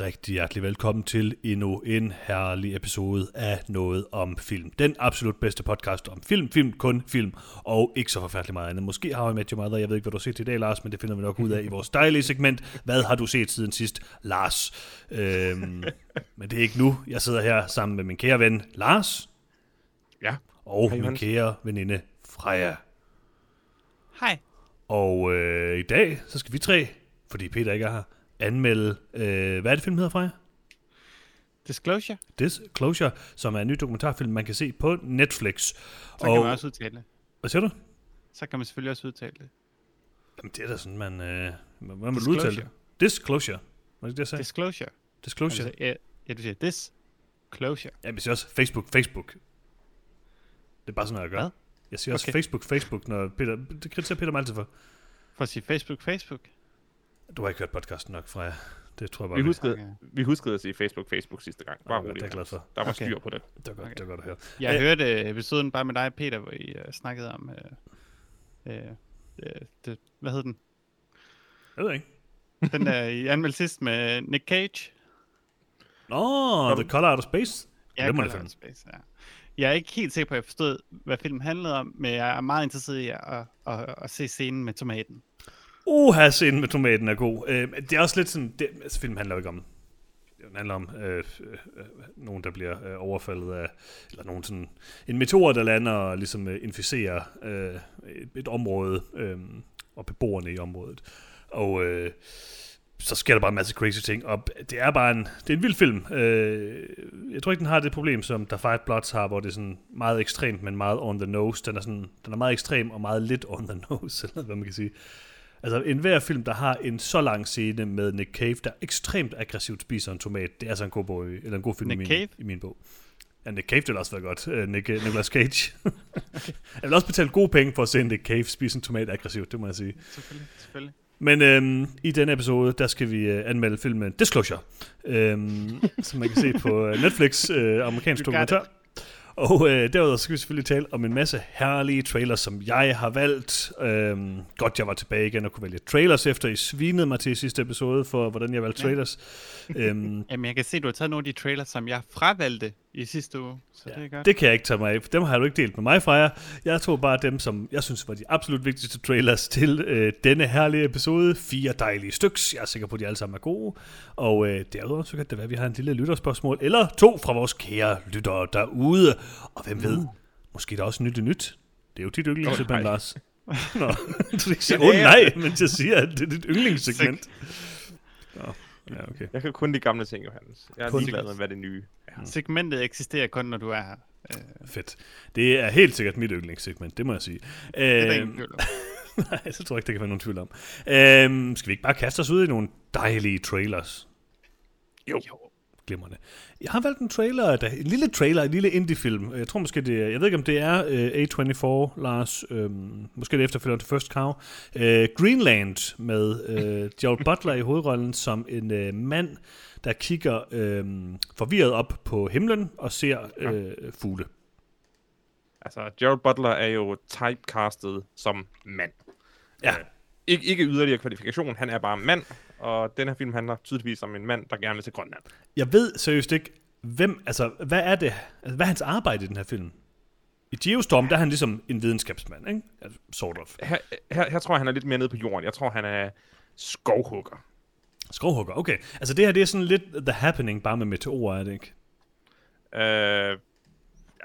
rigtig hjertelig velkommen til endnu en herlig episode af Noget om Film. Den absolut bedste podcast om film, film, kun film, og ikke så forfærdeligt meget andet. Måske har jeg med Your Mother, jeg ved ikke, hvad du har set i dag, Lars, men det finder vi nok ud af i vores dejlige segment. Hvad har du set siden sidst, Lars? Øhm, men det er ikke nu. Jeg sidder her sammen med min kære ven, Lars. Ja. Og Hej, min kære veninde, Freja. Hej. Og øh, i dag, så skal vi tre, fordi Peter ikke er her, anmelde, øh, hvad er det film hedder, Freja? Disclosure. Disclosure, som er en ny dokumentarfilm, man kan se på Netflix. Så og... kan man også udtale det. Hvad siger du? Så kan man selvfølgelig også udtale det. Jamen, det er da sådan, man... Øh, hvordan vil du udtale det? Disclosure. Var det jeg sagde? Disclosure. Disclosure. Altså, ja, ja, du siger disclosure. Ja, jeg siger også Facebook, Facebook. Det er bare sådan noget, jeg gør. Hvad? Jeg siger også Okay. Facebook, Facebook, når Peter... Det kritiserer Peter mig altid for. For at sige Facebook, Facebook. Du har ikke hørt podcasten nok, Freja. Det tror jeg bare, Vi vi- huskede, Okay. vi huskede at sige Facebook, Facebook sidste gang. Bare Okay, roligt. det er glad for. Der var Okay. styr på det. Det var godt, Okay. det var godt at høre. Jeg Øh. hørte episoden bare med dig, Peter, hvor I uh, snakkede om... Uh, uh, det, hvad hed den? Jeg ved ikke. Den der I anmeldte sidst med Nick Cage. Nå, The Color Out of Space. Ja, Glimrende Color. Out of Space, ja. Jeg er ikke helt sikker på, at jeg forstod, hvad filmen handlede om, men jeg er meget interesseret i at, at, at, at se scenen med tomaten. Uha, scenen med tomaten er god. Øh, det er også lidt sådan, det, altså filmen handler jo ikke om, den handler om øh, øh, øh, nogen, der bliver øh, overfaldet af, eller nogen sådan, en meteor, der lander og ligesom øh, inficerer øh, et, et område, øh, og beboerne i området. Og øh, så sker der bare en masse crazy ting, og det er bare en, det er en vild film. Øh, jeg tror ikke, den har det problem, som The Five Bloods har, hvor det er sådan meget ekstremt, men meget on the nose. Den er, sådan, den er meget ekstrem og meget lidt on the nose, eller hvad man kan sige. Altså, en hver film, der har en så lang scene med Nick Cave, der ekstremt aggressivt spiser en tomat, det er altså en god, bog, eller en god film Nick i, min, Cave? i min bog. Ja, Nick Cave, det vil også være godt. Uh, Nick, Nicolas Cage. jeg vil også betale gode penge for at se Nick Cave spise en tomat aggressivt, det må jeg sige. Selvfølgelig, selvfølgelig. Men øhm, i denne episode, der skal vi øh, anmelde filmen Disclosure, øhm, som man kan se på øh, Netflix, øh, amerikansk dokumentar. Og øh, derudover skal vi selvfølgelig tale om en masse herlige trailers, som jeg har valgt. Øhm, godt, jeg var tilbage igen og kunne vælge trailers, efter I svinede mig til i sidste episode for, hvordan jeg valgte Ja. trailers. øhm, Jamen, jeg kan se, du har taget nogle af de trailers, som jeg fravalgte i sidste uge, så ja, det er godt. det kan jeg ikke tage mig af. Dem har du ikke delt med mig, Freja. Jeg tog bare dem, som jeg synes var de absolut vigtigste trailers til øh, denne herlige episode. Fire dejlige styks. Jeg er sikker på, at de alle sammen er gode. Og øh, derudover så kan det være, at vi har en lille lytterspørgsmål, eller to fra vores kære lyttere derude. Og hvem ved, måske der er også nyt i nyt. Det er jo dit yndlingssegment, nej. Lars. Nå, du ikke sige, Ja, åh ja. nej, mens jeg siger, at det er dit yndlingssegment. Nå, ja, okay. Jeg kan kun de gamle ting, Johannes. Jeg er Kun- ligeglad med, hvad det nye er. Segmentet eksisterer kun, når du er her. Øh, Fedt. Det er helt sikkert mit yndlingssegment, det må jeg sige. det er ingen om. Nej, så tror jeg ikke, der kan være nogen tvivl om. Øhm, skal vi ikke bare kaste os ud i nogle dejlige trailers? Jo. jo. Glimrende. Jeg har valgt en trailer, der, en lille trailer, en lille indie-film. Jeg tror måske, det er, jeg ved ikke, om det er øh, A24, Lars. Øhm, måske det efterfølgende til First Cow. Øh, Greenland med øh, Gerald Butler i hovedrollen som en øh, mand, der kigger øh, forvirret op på himlen og ser øh, fugle. Altså, Gerald Butler er jo typecastet som mand. Ja. Øh, ikke, ikke yderligere kvalifikation, han er bare mand, og den her film handler tydeligvis om en mand, der gerne vil til Grønland. Jeg ved seriøst ikke, hvem, altså, hvad er det, altså, hvad er hans arbejde i den her film? I Geostorm, der er han ligesom en videnskabsmand, ikke? Sort of. Her, her, her tror jeg, han er lidt mere nede på jorden. Jeg tror, han er skovhugger. Skovhugger, okay. Altså det her, det er sådan lidt The Happening, bare med meteorer, er det ikke? Øh,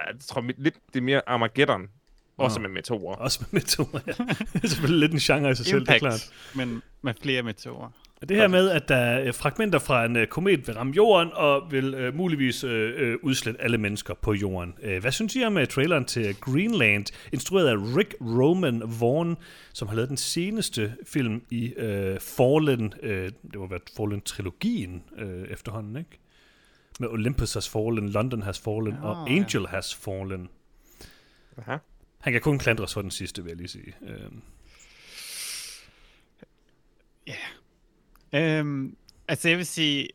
jeg tror mit- lidt, det er mere Armageddon, også Nå. med meteorer. Også med meteorer, ja. det er selvfølgelig lidt en genre i sig selv, det er klart. Impact, men med flere meteorer. Og det her med, at der er øh, fragmenter fra en uh, komet vil ramme jorden, og vil uh, muligvis uh, uh, udslette alle mennesker på jorden. Uh, hvad synes I om uh, traileren til Greenland, instrueret af Rick Roman Vaughn, som har lavet den seneste film i uh, Fallen, uh, det må være Fallen-trilogien uh, efterhånden, ikke? Med Olympus Has Fallen, London Has Fallen Nå, og ja. Angel Has Fallen. Aha. Han kan kun klandres for den sidste, vil jeg lige sige. Uh, Øhm, altså jeg vil sige,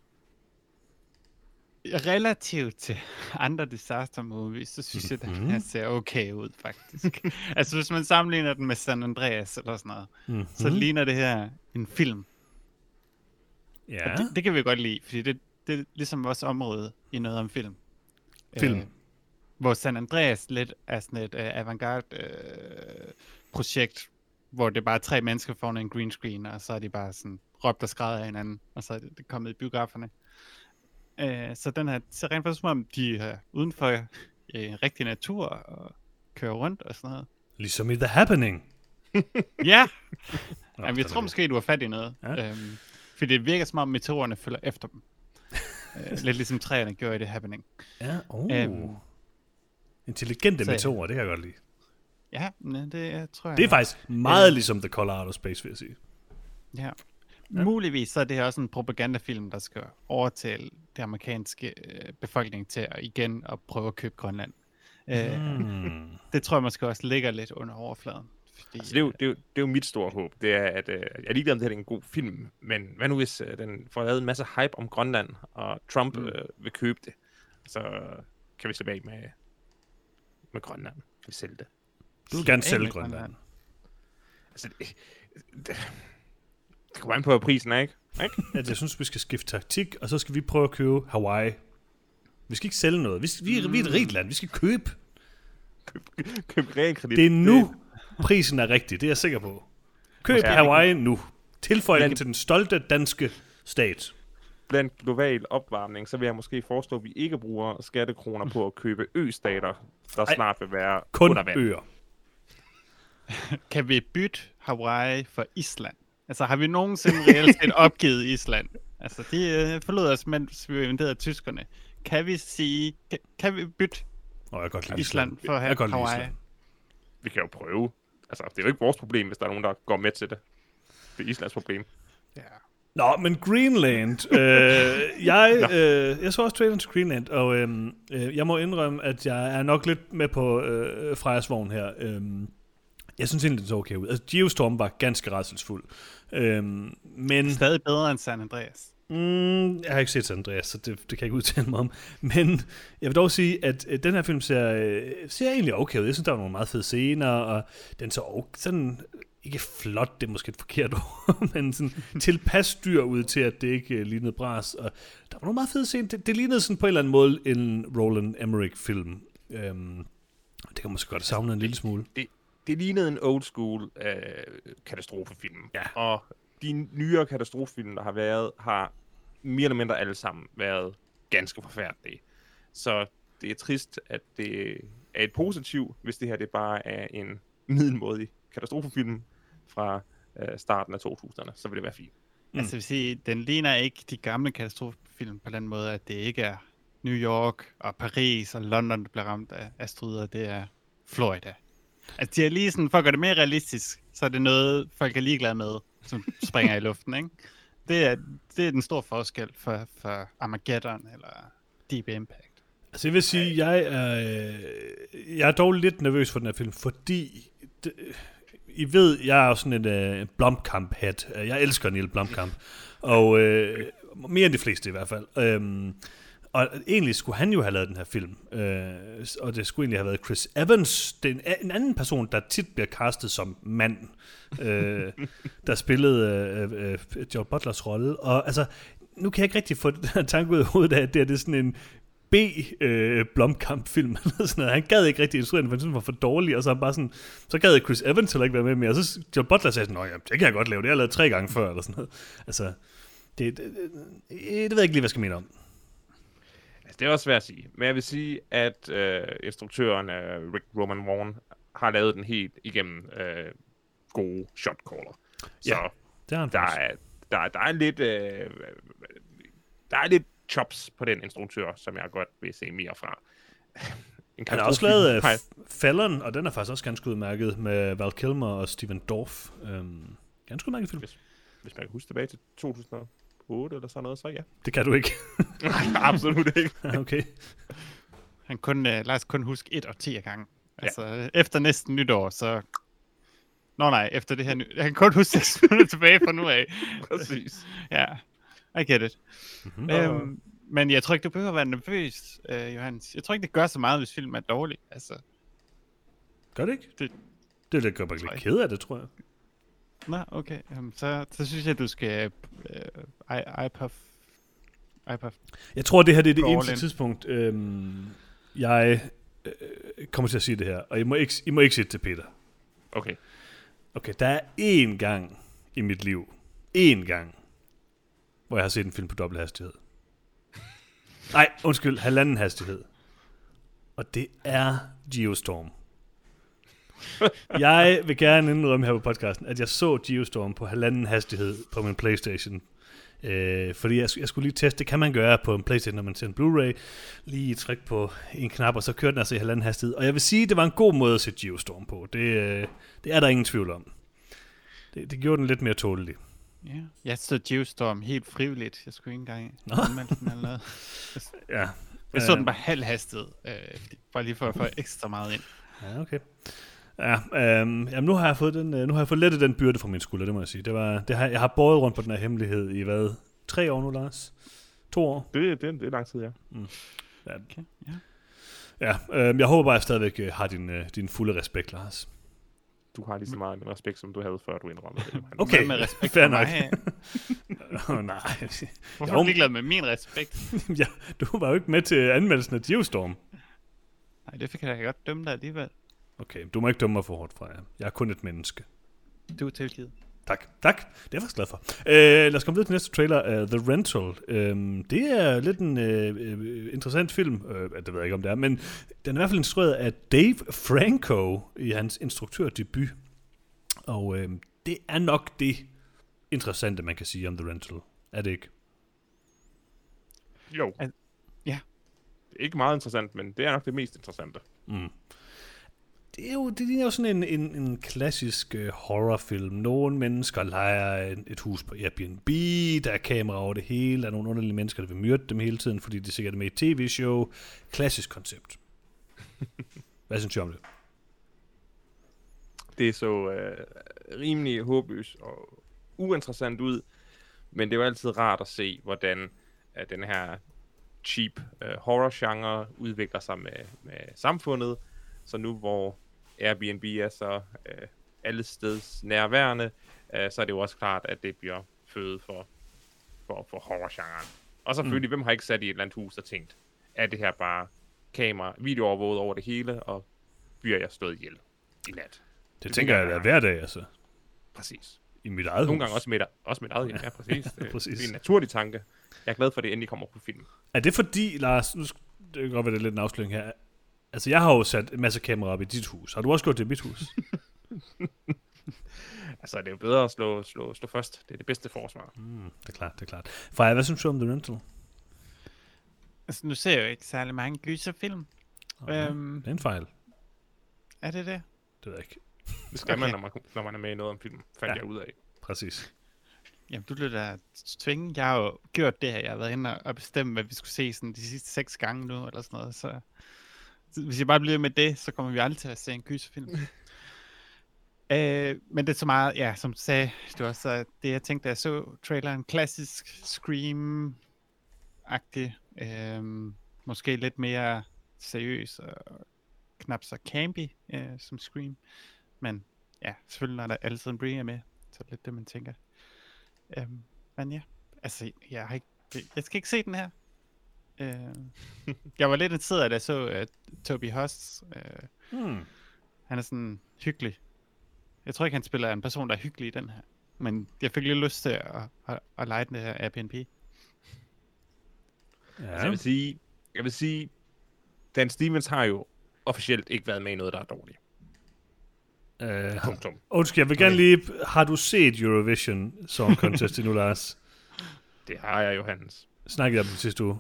relativt til andre disaster movies, så synes jeg, at den her ser okay ud, faktisk. altså hvis man sammenligner den med San Andreas eller sådan noget, mm-hmm. så ligner det her en film. Ja. Og det, det kan vi godt lide, fordi det, det er ligesom vores område i noget om film. Film. Øh, hvor San Andreas lidt er sådan et øh, avantgarde øh, projekt, hvor det bare er tre mennesker foran en green screen, og så er de bare sådan råbt og skrevet af hinanden, og så er det, kommet i biograferne. Øh, så den her ser rent faktisk ud som om, de er uden for øh, rigtig natur og kører rundt og sådan noget. Ligesom i The Happening. Ja, Nå, Jamen, jeg tror måske, du har fat i noget. Ja. Ja. Øhm, fordi det virker som om meteorerne følger efter dem. øh, lidt ligesom træerne gjorde i det happening. Ja, oh. Øhm, Intelligente så- meteorer, det kan jeg godt lide. Ja, det jeg tror jeg. Det er faktisk meget Øh. ligesom The Color Out of Space, vil jeg sige. Ja. Muligvis så er det her også en propagandafilm, der skal overtale det amerikanske øh, befolkning til at igen at prøve at købe Grønland. Øh, Mm. Det tror jeg måske også ligger lidt under overfladen. Fordi, Altså, det, er jo, det, er jo, det er jo mit store håb. Det er, at øh, jeg er ligeglad om det her er en god film, men hvad nu hvis øh, den får lavet en masse hype om Grønland, og Trump mm. øh, vil købe det, så kan vi slippe af med, med Grønland. Kan vi sælge det. Du vil gerne sælge med Grønland. Altså, det, det, det kommer an på, hvad prisen er, ikke? ikke? Jeg synes, vi skal skifte taktik, og så skal vi prøve at købe Hawaii. Vi skal ikke sælge noget. Vi, skal, vi, er, vi er et rigt land. Vi skal købe. Køb realkredit. Det er nu, prisen er rigtig. Det er jeg sikker på. Køb Ja. Hawaii nu. Tilføj den til den stolte danske stat. Blandt global opvarmning, så vil jeg måske foreslå, at vi ikke bruger skattekroner på at købe østater, der Ej, snart vil være Kun under vand. øer. Kan vi bytte Hawaii for Island? Altså har vi nogensinde reelt set opgivet Island? Altså de øh, forlod os, mens vi invaderede tyskerne. Kan vi sige, kan, kan vi bytte Og jeg kan godt lide Island Island. for at jeg have kan godt lide Hawaii? Island. Vi kan jo prøve. Altså, det er jo ikke vores problem, hvis der er nogen, der går med til det. Det er Islands problem. Ja. Nå, men Greenland. øh, jeg, øh, jeg så også traileren til Greenland, og øh, øh, jeg må indrømme, at jeg er nok lidt med på øh, Frejas vogn her. Øh, jeg synes egentlig, det så okay ud. Altså, Geostorm var ganske rædselsfuld. Øh, men Stadig bedre end San Andreas. Mm, jeg har ikke set Andreas, så det, det kan jeg ikke udtale mig om. Men jeg vil dog sige, at øh, den her film ser, øh, ser egentlig okay ud. Jeg synes, der var nogle meget fede scener, og den så okay, sådan, ikke flot, det er måske et forkert ord, men sådan tilpas dyr ud til, at det ikke øh, lignede bras. Og der var nogle meget fede scener. Det, det lignede sådan på en eller anden måde en Roland Emmerich-film. Øhm, det kan måske godt savne en lille smule. Det, det lignede en old school øh, katastrofefilm. Ja. Og de nyere katastrofefilm, der har været, har mere eller mindre alle sammen været ganske forfærdelige. Så det er trist, at det er et positiv, hvis det her det bare er en middelmådig katastrofefilm fra øh, starten af 2000'erne. Så vil det være fint. Mm. Altså, vil sige, den ligner ikke de gamle katastrofefilm på den måde, at det ikke er New York og Paris og London, der bliver ramt af asteroider. Det er Florida. Altså, de er lige sådan, for at gøre det mere realistisk, så er det noget, folk er ligeglade med, som springer i luften, ikke? Det er, det er den store forskel for, for Armageddon eller Deep Impact. Altså jeg vil sige, jeg er, øh, jeg er dog lidt nervøs for den her film, fordi det, I ved, jeg er jo sådan en uh, Blomkamp-hat. Jeg elsker Neil Blomkamp. Og øh, mere end de fleste i hvert fald. Øhm, og egentlig skulle han jo have lavet den her film. Øh, og det skulle egentlig have været Chris Evans. Det er en, en anden person, der tit bliver castet som mand. Øh, der spillede øh, øh, Joe Butlers rolle. Og altså, nu kan jeg ikke rigtig få den her tanke ud af hovedet af, at det, er, det er sådan en B øh, Blomkamp-film eller sådan noget. Han gad ikke rigtig instruere den, for han synes, den var for dårlig, og så, han bare sådan, så gad Chris Evans heller ikke være med mere. Og så Joe Butler sagde sådan, Nå, ja, det kan jeg godt lave, det har jeg lavet tre gange før, eller sådan noget. Altså, det, det, det, det ved jeg ikke lige, hvad jeg skal mene om. Altså, det er også svært at sige. Men jeg vil sige, at øh, instruktøren øh, Rick Roman Vaughn har lavet den helt igennem øh, gode shotcaller. Så Ja, Det har han der er, der, der er lidt... Øh, der er lidt chops på den instruktør, som jeg godt vil se mere fra. En Han har også lavet uh, Fallon, og den er faktisk også ganske udmærket med Val Kilmer og Steven Dorff. Um, ganske udmærket film. Hvis, hvis man kan huske tilbage til 2008 eller sådan noget, så ja. Det kan du ikke. Nej, absolut ikke. okay. Han kun, uh, lad os kun huske et og ti gange. Altså, ja. efter næsten nytår, så... Nå nej, efter det her... Ny... Jeg kan kun huske 6 minutter tilbage fra nu af. Præcis. Ja, I get it. Mm-hmm. Øhm, men jeg tror ikke, du behøver at være nervøs, øh, Johannes. Jeg tror ikke, det gør så meget, hvis filmen er dårlig. Altså, Gør det ikke? Det- Det, det gør mig lidt ked af det, tror jeg. Nå, okay. Jamen, så, så synes jeg, du skal øh, I, iPuff. iPuff. Jeg tror, det her det er det all eneste in. tidspunkt, øhm, jeg øh, kommer til at sige det her. Og I må ikke, I må ikke sige det til Peter. Okay. Okay, der er én gang i mit liv, én gang, hvor jeg har set en film på dobbelt hastighed. Nej, undskyld, halvanden hastighed. Og det er Geostorm. Jeg vil gerne indrømme her på podcasten, at jeg så Geostorm på halvanden hastighed på min Playstation. Øh, fordi jeg, jeg skulle lige teste, det kan man gøre på en Playstation, når man ser en Blu-ray. Lige tryk på en knap, og så kørte den altså i halvanden hastighed. Og jeg vil sige, det var en god måde at se Geostorm på. Det, øh, det er der ingen tvivl om. Det, det gjorde den lidt mere tålelig. Ja. Jeg så Geostorm helt frivilligt. Jeg skulle ikke engang Nå. den eller noget. Ja. Jeg så Øh, den bare halv hastighed. Øh, fordi- bare lige for at få ekstra meget ind. Ja, okay. Ja, øhm, jamen nu har jeg fået den, øh, nu har jeg fået lettet den byrde fra min skulder, det må jeg sige. Det var, det har, jeg har båret rundt på den her hemmelighed i hvad? Tre år nu, Lars? To år? Det, det, det er lang tid, ja. Ja, Okay, ja. ja øhm, jeg håber bare, at jeg stadigvæk øh, har din, øh, din fulde respekt, Lars. Du har lige så meget min respekt, som du havde, før du indrømmede det. Okay, med respekt fair mig? Åh, nej. Hvorfor er du ligeglad med min respekt? ja, du var jo ikke med til anmeldelsen af Geostorm. Nej, det fik jeg da godt dømme dig alligevel. Okay, du må ikke dømme mig for hårdt fra jer. Jeg er kun et menneske. Du er tilgivet. Tak, tak. Det er jeg faktisk glad for. Øh, lad os komme videre til næste trailer, uh, The Rental. Um, det er lidt en uh, interessant film, uh, det ved jeg ikke, om det er, men den er i hvert fald instrueret af Dave Franco i hans instruktørdebut. Og uh, det er nok det interessante, man kan sige om The Rental. Er det ikke? Jo. Ja. Det er ikke meget interessant, men det er nok det mest interessante. Mm. Det er jo, det ligner jo sådan en, en, en klassisk uh, horrorfilm. Nogle mennesker leger en, et hus på Airbnb, der er kamera over det hele, der er nogle underlige mennesker, der vil myrde dem hele tiden, fordi de sikkert er med i tv-show. Klassisk koncept. Hvad synes du om det? Det så øh, rimelig håbløst og uinteressant ud, men det jo altid rart at se, hvordan øh, den her cheap øh, horror-genre udvikler sig med, med samfundet. Så nu hvor Airbnb er så øh, alle steds nærværende, øh, så er det jo også klart, at det bliver føde for, for, for horror-genren. Og selvfølgelig, mm. hvem har ikke sat i et eller andet hus og tænkt, er det her bare kamera, videoovervåget over det hele, og bliver jeg slået ihjel i nat? Det, Det tænker jeg da hver dag, altså. Præcis. I mit eget Nogle hus. gange også mit, også mit eget hjem, ja, præcis. Det, Præcis. det er en naturlig tanke. Jeg er glad for, at det endelig kommer på film. Er det fordi, Lars, nu det kan godt være, det er lidt en afsløring her. Altså, jeg har jo sat en masse kameraer op i dit hus. Har du også gjort det i mit hus? Altså, det er jo bedre at slå, slå, slå først. Det er det bedste forsvar. mm, det er klart, det er klart. Freja, hvad synes du om The Rental? Altså, nu ser jeg jo ikke særlig mange gyserfilm. Okay. Øhm, Det er en fejl. er det det? Det ved jeg ikke. Det skal okay. man, når man, når man er med i noget om film, fandt Ja. jeg ud af. Præcis. Jamen, du bliver da tvinge. Jeg har jo gjort det her. Jeg har været inde og bestemme, hvad vi skulle se sådan de sidste seks gange nu, eller sådan noget. Så hvis jeg bare bliver med det, så kommer vi aldrig til at se en gyserfilm. øh, men det er så meget, ja, som du sagde, det var så det, jeg tænkte, da jeg så traileren, klassisk Scream-agtig. Øh, måske lidt mere seriøs og knap så campy øh, som Scream. Men ja, selvfølgelig når der Alison Brie er med, så er det lidt det, man tænker. Øhm, men ja, altså, jeg har ikke, jeg skal ikke se den her. Øh, jeg var lidt interesseret, da jeg så uh, Toby Hoss. Uh, Hmm. han er sådan hyggelig. Jeg tror ikke, han spiller en person, der er hyggelig i den her. Men jeg fik lidt lyst til at, at, at lege den her Airbnb. Ja. Altså, jeg vil sige, jeg vil sige, Dan Stevens har jo officielt ikke været med i noget, der er dårligt. Øh, Punktum. undskyld, jeg vil gerne lige... Har du set Eurovision Song Contest endnu, Lars? Det har jeg, Johannes. Snakkede jeg om det sidste uge?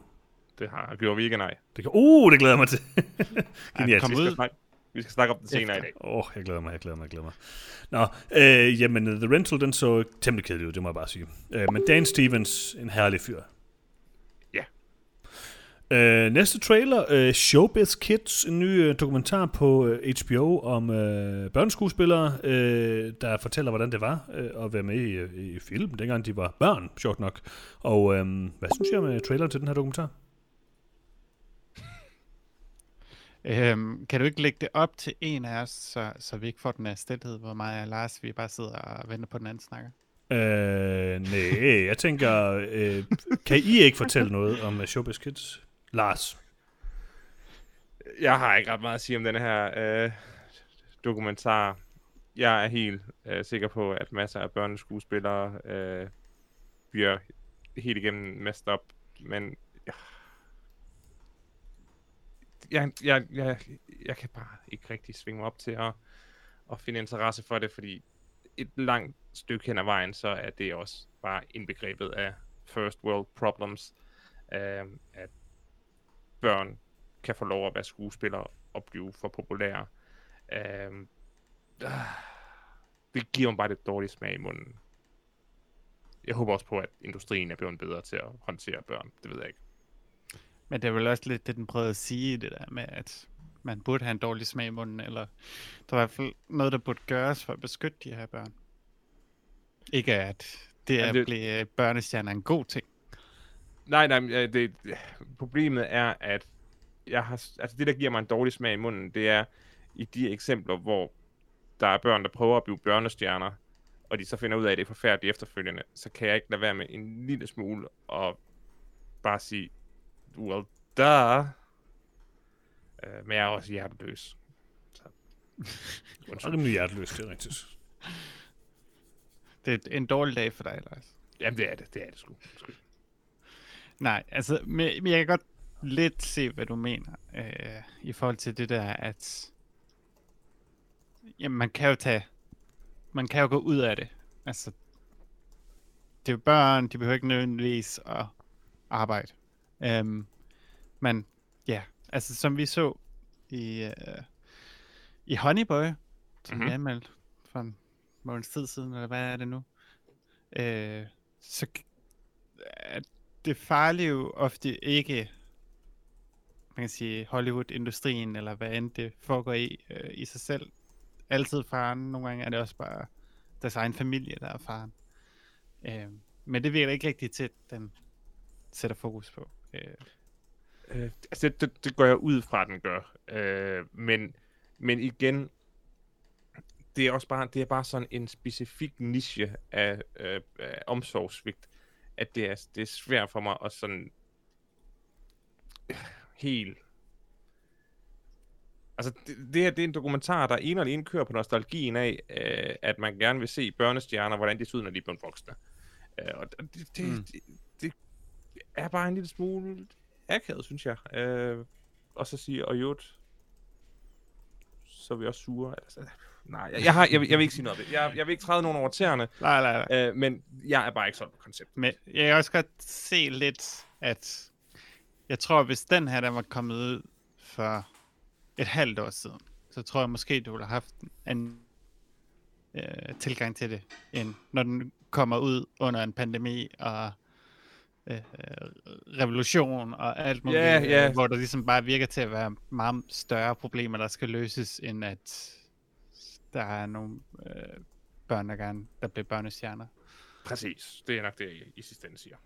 Det har jeg. Gjorde vi ikke, nej. Det kan... Uh, det glæder jeg mig til. Genialt. kom Vi ud. skal, snakke, vi skal snakke om det senere i dag. Åh, oh, jeg glæder mig, jeg glæder mig, jeg glæder mig. Nå, øh, jamen, The Rental, den så temmelig kedelig ud, det må jeg bare sige. Øh, men Dan Stevens, en herlig fyr. Ja. Øh, næste trailer, øh, Showbiz Kids, en ny øh, dokumentar på øh, HBO om øh, børneskuespillere, øh, der fortæller, hvordan det var øh, at være med i, øh, i film, dengang de var børn, sjovt nok. Og øh, hvad synes jeg om øh, trailer til den her dokumentar? Øhm, kan du ikke lægge det op til en af os, så, så vi ikke får den af stilhed, hvor mig og Lars, vi bare sidder og venter på den anden snakker? Øh, nej, jeg tænker, øh, kan I ikke fortælle noget om uh, Showbiz Kids? Lars? Jeg har ikke ret meget at sige om den her øh, dokumentar. Jeg er helt øh, sikker på, at masser af børneskuespillere øh, bliver helt igennem messed up, men jeg, jeg, jeg, jeg kan bare ikke rigtig svinge mig op til at, at finde interesse for det, fordi et langt stykke hen ad vejen, så er det også bare indbegrebet af first world problems, øh, at børn kan få lov at være skuespillere og blive for populære. Øh, det giver mig bare lidt dårlig smag i munden. Jeg håber også på, at industrien er blevet bedre til at håndtere børn. Det ved jeg ikke. Men det er vel også lidt det, den prøvede at sige, det der med, at man burde have en dårlig smag i munden, eller der er i hvert fald noget, der burde gøres for at beskytte de her børn. Ikke at det er at det... blive børnestjerner en god ting. Nej, nej, det, det, problemet er, at jeg har, altså det, der giver mig en dårlig smag i munden, det er i de eksempler, hvor der er børn, der prøver at blive børnestjerner, og de så finder ud af, at det er forfærdeligt efterfølgende, så kan jeg ikke lade være med en lille smule og bare sige, well, da. Uh, men jeg er også hjerteløs. Så. er rimelig hjerteløs, det er rigtigt. Det er en dårlig dag for dig, Lars. Jamen, det er det. Det er det sgu. Nej, altså, men, men jeg kan godt lidt se, hvad du mener, øh, i forhold til det der, at jamen, man kan jo tage, man kan jo gå ud af det. Altså, det er jo børn, de behøver ikke nødvendigvis at arbejde. Um, men ja, altså som vi så i, uh, i Honeyboy, som mm-hmm. anmeldte for en måneds tid siden, eller hvad er det nu? Uh, så er det farlige jo ofte ikke man kan sige, Hollywood-industrien, eller hvad end det foregår i, uh, i sig selv. Altid faren. Nogle gange er det også bare deres egen familie, der er faren. Uh, men det virker ikke rigtigt til, at den sætter fokus på. Øh. Øh, altså, det, det går jeg ud fra, at den gør. Øh, men, men igen, det er også bare, det er bare sådan en specifik niche af, øh, af omsorgsvigt, at det er, det er svært for mig at sådan øh, helt Altså, det, det her det er en dokumentar, der en eller anden kører på nostalgien af, øh, at man gerne vil se børnestjerner, hvordan de ser ud, når de er blevet voksne. Øh, og det, det, mm. det, er bare en lille smule akavet, synes jeg. Øh, og så siger, og jo, så er vi også sure. Altså, nej, jeg, jeg, har, jeg, jeg vil ikke sige noget af det. Jeg, jeg vil ikke træde nogen over tæerne. Nej, nej, nej. Øh, men jeg er bare ikke sådan på konceptet. Men jeg kan også godt se lidt, at jeg tror, hvis den her, der var kommet ud for et halvt år siden, så tror jeg måske, du ville have haft en øh, tilgang til det, end når den kommer ud under en pandemi, og øh, revolution og alt muligt, yeah, yeah. hvor der ligesom bare virker til at være meget større problemer, der skal løses, end at der er nogle øh, børn, der gerne der bliver børnestjerner. Præcis. Det er nok det, jeg i sidste ende siger.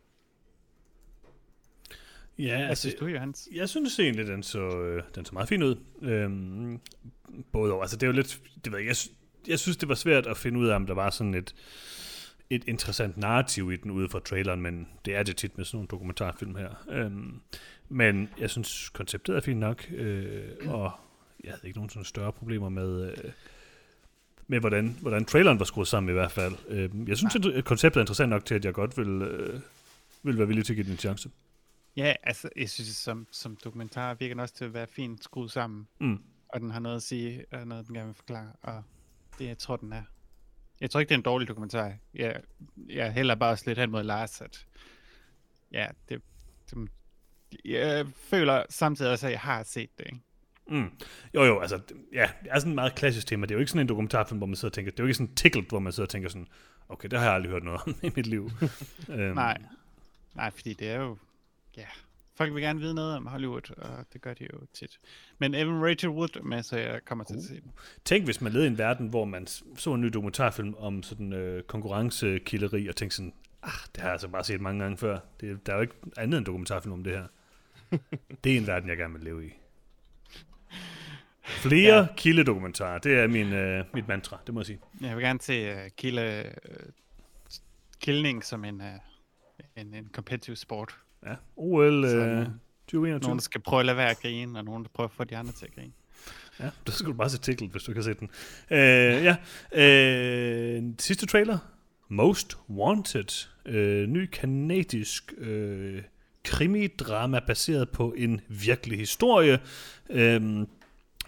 Ja, Hvad altså, synes du, Johans? Jeg synes egentlig, den så, øh, den så meget fin ud. Øhm, både over, altså det er jo lidt, det ved jeg, jeg, jeg synes, det var svært at finde ud af, om der var sådan et, et interessant narrativ i den ude fra traileren, men det er det tit med sådan nogle dokumentarfilm her. Øhm, men jeg synes, konceptet er fint nok, øh, og jeg havde ikke nogen sådan større problemer med, øh, med hvordan, hvordan traileren var skruet sammen i hvert fald. Øh, jeg synes, at konceptet er interessant nok til, at jeg godt vil, øh, vil være villig til at give den en chance. Ja, altså, jeg synes, som, som dokumentar virker den også til at være fint skruet sammen. Mm. Og den har noget at sige, og noget, den gerne vil forklare, og det, jeg tror, den er. Jeg tror ikke, det er en dårlig dokumentar. Jeg, jeg heller bare lidt hen mod Lars, at ja, det, det, jeg føler samtidig også, at jeg har set det, ikke? Mm. Jo, jo, altså, ja, det er sådan et meget klassisk tema. Det er jo ikke sådan en dokumentarfilm, hvor man sidder og tænker, det er jo ikke sådan tickled, hvor man sidder og tænker sådan, okay, det har jeg aldrig hørt noget om i mit liv. um. Nej, nej, fordi det er jo, ja, folk vil gerne vide noget om Hollywood, og det gør de jo tit. Men Evan Rachel Wood med, så jeg kommer til uh. at se den. Tænk, hvis man levede i en verden, hvor man så en ny dokumentarfilm om sådan øh, konkurrencekilleri, og tænkte sådan, ah, det har jeg altså bare set mange gange før. Det, der er jo ikke andet end dokumentarfilm om det her. det er en verden, jeg gerne vil leve i. Flere ja. kildedokumentarer, det er min, øh, mit mantra, det må jeg sige. Jeg vil gerne se uh, kilde uh, kildning som en, uh, en, en competitive sport. Ja, OL øh, øh, 2021. Nogen, der skal prøve at lade være at grine, og nogen, der prøver at få de andre til at grine. Ja, der skulle du bare se titel, hvis du kan se den. Øh, ja, øh, sidste trailer. Most Wanted. Øh, ny kanadisk øh, krimidrama baseret på en virkelig historie. Øh,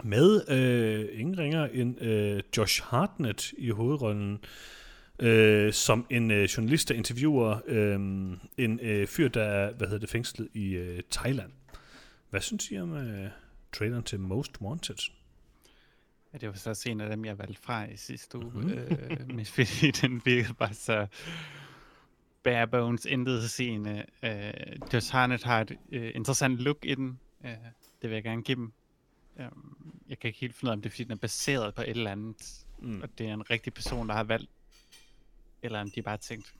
med øh, ingen ringer end øh, Josh Hartnett i hovedrollen. Øh, som en øh, journalist, der interviewer øh, en øh, fyr, der er hvad hedder det, fængslet i øh, Thailand. Hvad synes I om øh, traileren til Most Wanted? Ja, det var så en af dem, jeg valgte fra i sidste uge. Mhm. Mm-hmm. Øh, men fordi den virkede bare så bare bones, intet scene. Øh, Josh Harnett har et øh, interessant look i den. Øh, det vil jeg gerne give dem. Øh, jeg kan ikke helt finde ud af, om det er, fordi den er baseret på et eller andet. Mm. Og det er en rigtig person, der har valgt. Eller om de bare har tænkt,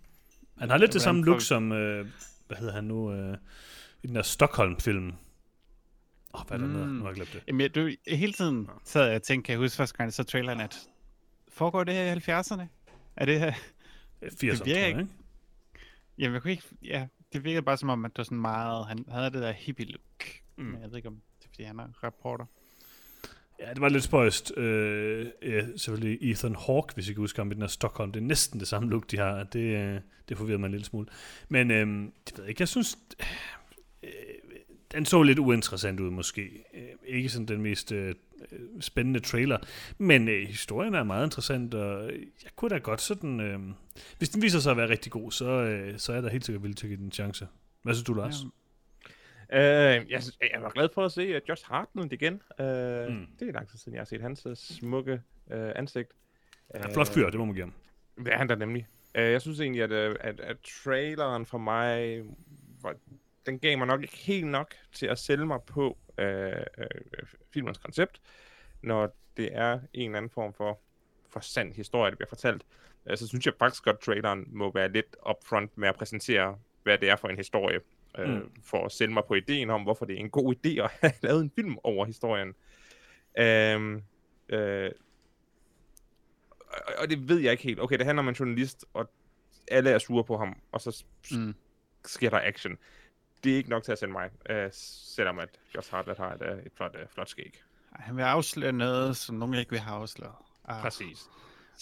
Han har lidt det samme look som, øh, hvad hedder han nu, øh, i den der Stockholm-film. Åh, oh, hvad er det mm. Mm. Nu har jeg glemt det. Jamen, jeg, du, hele tiden sad jeg og tænkte, kan jeg huske første gang, så traileren, at foregår det her i 70'erne? Er det her? 80'erne, tror virker jeg, ikke. ikke? Jamen, jeg kunne ikke... Ja, det virkede bare som om, at det var sådan meget... Han havde det der hippie-look. Mm. Men jeg ved ikke, om det er, fordi han er reporter. Ja, det var lidt spøjst. Øh, ja, selvfølgelig Ethan Hawke, hvis I kan huske ham i den her Stockholm. Det er næsten det samme look, de har. Det, øh, det forvirrer mig en lille smule. Men øh, det ved jeg ikke, jeg synes... Øh, den så lidt uinteressant ud, måske. Øh, ikke sådan den mest øh, spændende trailer. Men øh, historien er meget interessant, og jeg kunne da godt sådan... Øh, hvis den viser sig at være rigtig god, så, øh, så er jeg da helt sikkert villig til at give den en chance. Hvad synes du, Lars? Ja, Øh, jeg, jeg var glad for at se uh, Josh Hartnett igen. Uh, Mm. Det er lang tid siden, jeg har set hans uh, smukke uh, ansigt. Ja, flot fyr, det må man give ham. Det er han da nemlig. Uh, jeg synes egentlig, at, uh, at, at traileren for mig, var, den gav mig nok ikke helt nok til at sælge mig på uh, uh, filmens koncept, når det er en eller anden form for, for sand historie, der bliver fortalt. Uh, så synes jeg faktisk godt, at traileren må være lidt upfront med at præsentere, hvad det er for en historie, uh, Mm. for at sælge mig på ideen om, hvorfor det er en god idé at have lavet en film over historien. Um, uh, og, og det ved jeg ikke helt. Okay, det handler om en journalist, og alle er sure på ham, og så Mm. sker der action. Det er ikke nok til at sende mig, øh, selvom at Josh Hartnett har et, øh, et flot, øh, flot skæg. Han vil afsløre noget, som nogen ikke vil have afsløret. Ah, Præcis.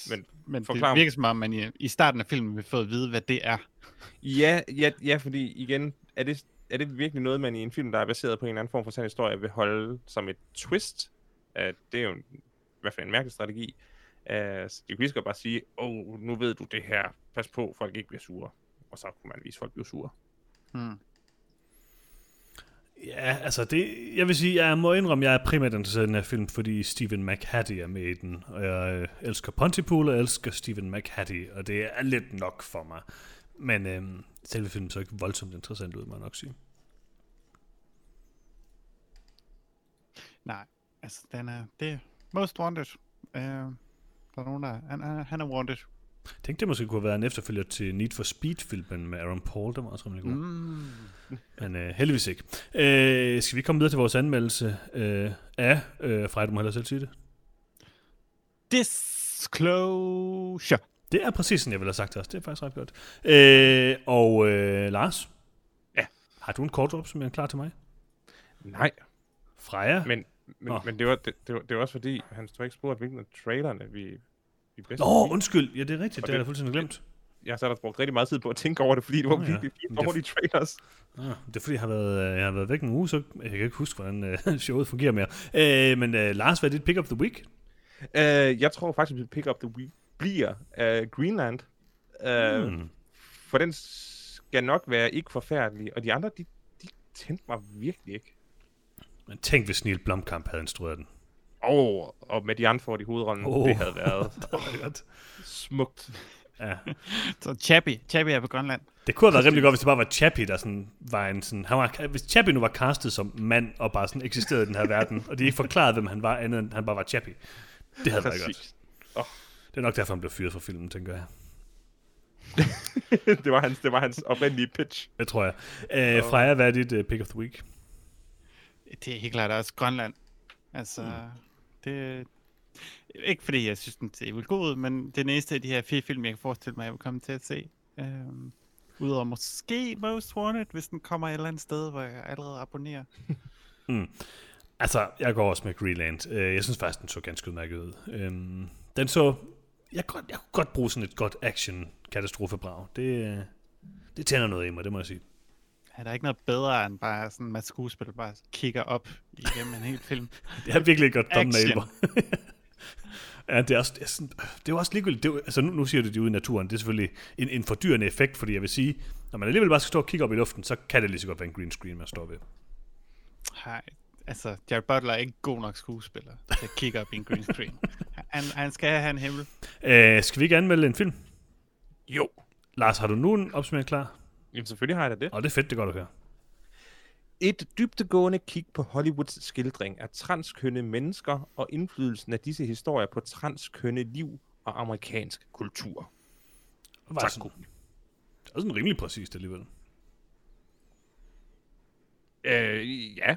Men Men forklar det virker som om, man i, i starten af filmen vil få at vide, hvad det er. ja, ja, ja, fordi igen, er det, er det virkelig noget, man i en film, der er baseret på en eller anden form for sand historie, vil holde som et twist? Uh, det er jo en, i hvert fald en mærkelig strategi. Uh, så de kunne lige bare sige, åh, oh, nu ved du det her, pas på, folk ikke bliver sure. Og så kunne man vise, folk bliver sure. Hmm. Ja, altså det, jeg vil sige, jeg må indrømme, jeg er primært interesseret i den her film, fordi Stephen McHattie er med i den, og jeg øh, elsker Pontypool, og jeg elsker Stephen McHattie, og det er lidt nok for mig. Men øh, selve filmen så ikke voldsomt interessant ud, må jeg nok sige. Nej, altså den er, det er most wanted. Uh, der er nogen, der han, han, han er wanted. Tænk, det måske kunne have været en efterfølger til Need for Speed-filmen med Aaron Paul, den var også rimelig god. Mm. Men øh, heldigvis ikke. Øh, skal vi komme videre til vores anmeldelse øh, af, øh, Frej, du må hellere selv sige det. Disclosure. Det er præcis sådan, jeg ville have sagt det også. Det er faktisk ret godt. Øh, og øh, Lars? Ja. Har du en kort opsummering klar til mig? Nej, Freja? men, men, Nå. men det, var, det, det, var, det var også fordi, han stod ikke spurgt, hvilken af trailerne vi, bedst Nå, lide. undskyld. Ja, det er rigtigt. Og Det har jeg det- fuldstændig glemt. Jeg har så brugt rigtig meget tid på at tænke over det, fordi det var oh, ja. virkelig fint det- dårlige trailers. Ah, det er fordi, jeg har været, øh, jeg har været væk en uge, så jeg kan ikke huske, hvordan øh, showet fungerer mere. Øh, men øh, Lars, hvad er dit pick of the week? Uh, jeg tror faktisk, at Pick Up The Week bliver uh, Greenland. Uh, Hmm. For den skal nok være ikke forfærdelig, og de andre, de, de tændte mig virkelig ikke. Men tænk, hvis Neil Blomkamp havde instrueret den. Oh, og med de andre i hovedrollen, oh. det havde været Det smukt. Ja. Så Chappie. Chappie er på Grønland. Det kunne have været rimelig godt, hvis det bare var Chappie, der sådan var en sådan... Han var, hvis Chappie nu var castet som mand, og bare sådan eksisterede i den her verden, og de ikke forklarede, hvem han var, andet end han bare var Chappie. Det havde været godt. Præcis. Det er nok derfor, han blev fyret fra filmen, tænker jeg. det, var hans, det var hans oprindelige pitch. Det tror jeg. Øh, Freja, hvad er dit uh, pick of the week? Det er helt klart også Grønland. Altså, mm det... Ikke fordi jeg synes, den ser vildt god ud, men det næste af de her fire film, jeg kan forestille mig, jeg vil komme til at se. Øhm, Udover måske Most Wanted, hvis den kommer et eller andet sted, hvor jeg allerede abonnerer. Hmm. Altså, jeg går også med Greenland. Øh, jeg synes faktisk, den så ganske udmærket ud. Øhm, Den så... Jeg, godt, jeg kunne godt bruge sådan et godt action-katastrofebrag. Det, øh, det tænder noget i mig, det må jeg sige. Er der ikke noget bedre end bare sådan, at skuespiller bare kigger op igennem en hel film? Det er virkelig et godt thumbnail. Ja, det er, også, det, er sådan, det er også ligegyldigt. Det er, altså, nu, nu siger du, det ude i naturen. Det er selvfølgelig en, en fordyrende effekt, fordi jeg vil sige, når man alligevel bare skal stå og kigge op i luften, så kan det lige så godt være en green screen, man står ved. Nej, altså, Jared Butler er ikke god nok skuespiller til at kigge op i en green screen. Han, han skal have en himmel. Øh, skal vi ikke anmelde en film? Jo. Lars, har du nu en opsummering klar? Jamen selvfølgelig har jeg da det. Og det er fedt, det godt at høre. Et dybtegående kig på Hollywoods skildring af transkønne mennesker og indflydelsen af disse historier på transkønne liv og amerikansk kultur. Det var Tak, sådan, det er sådan rimelig præcist alligevel. Øh, ja.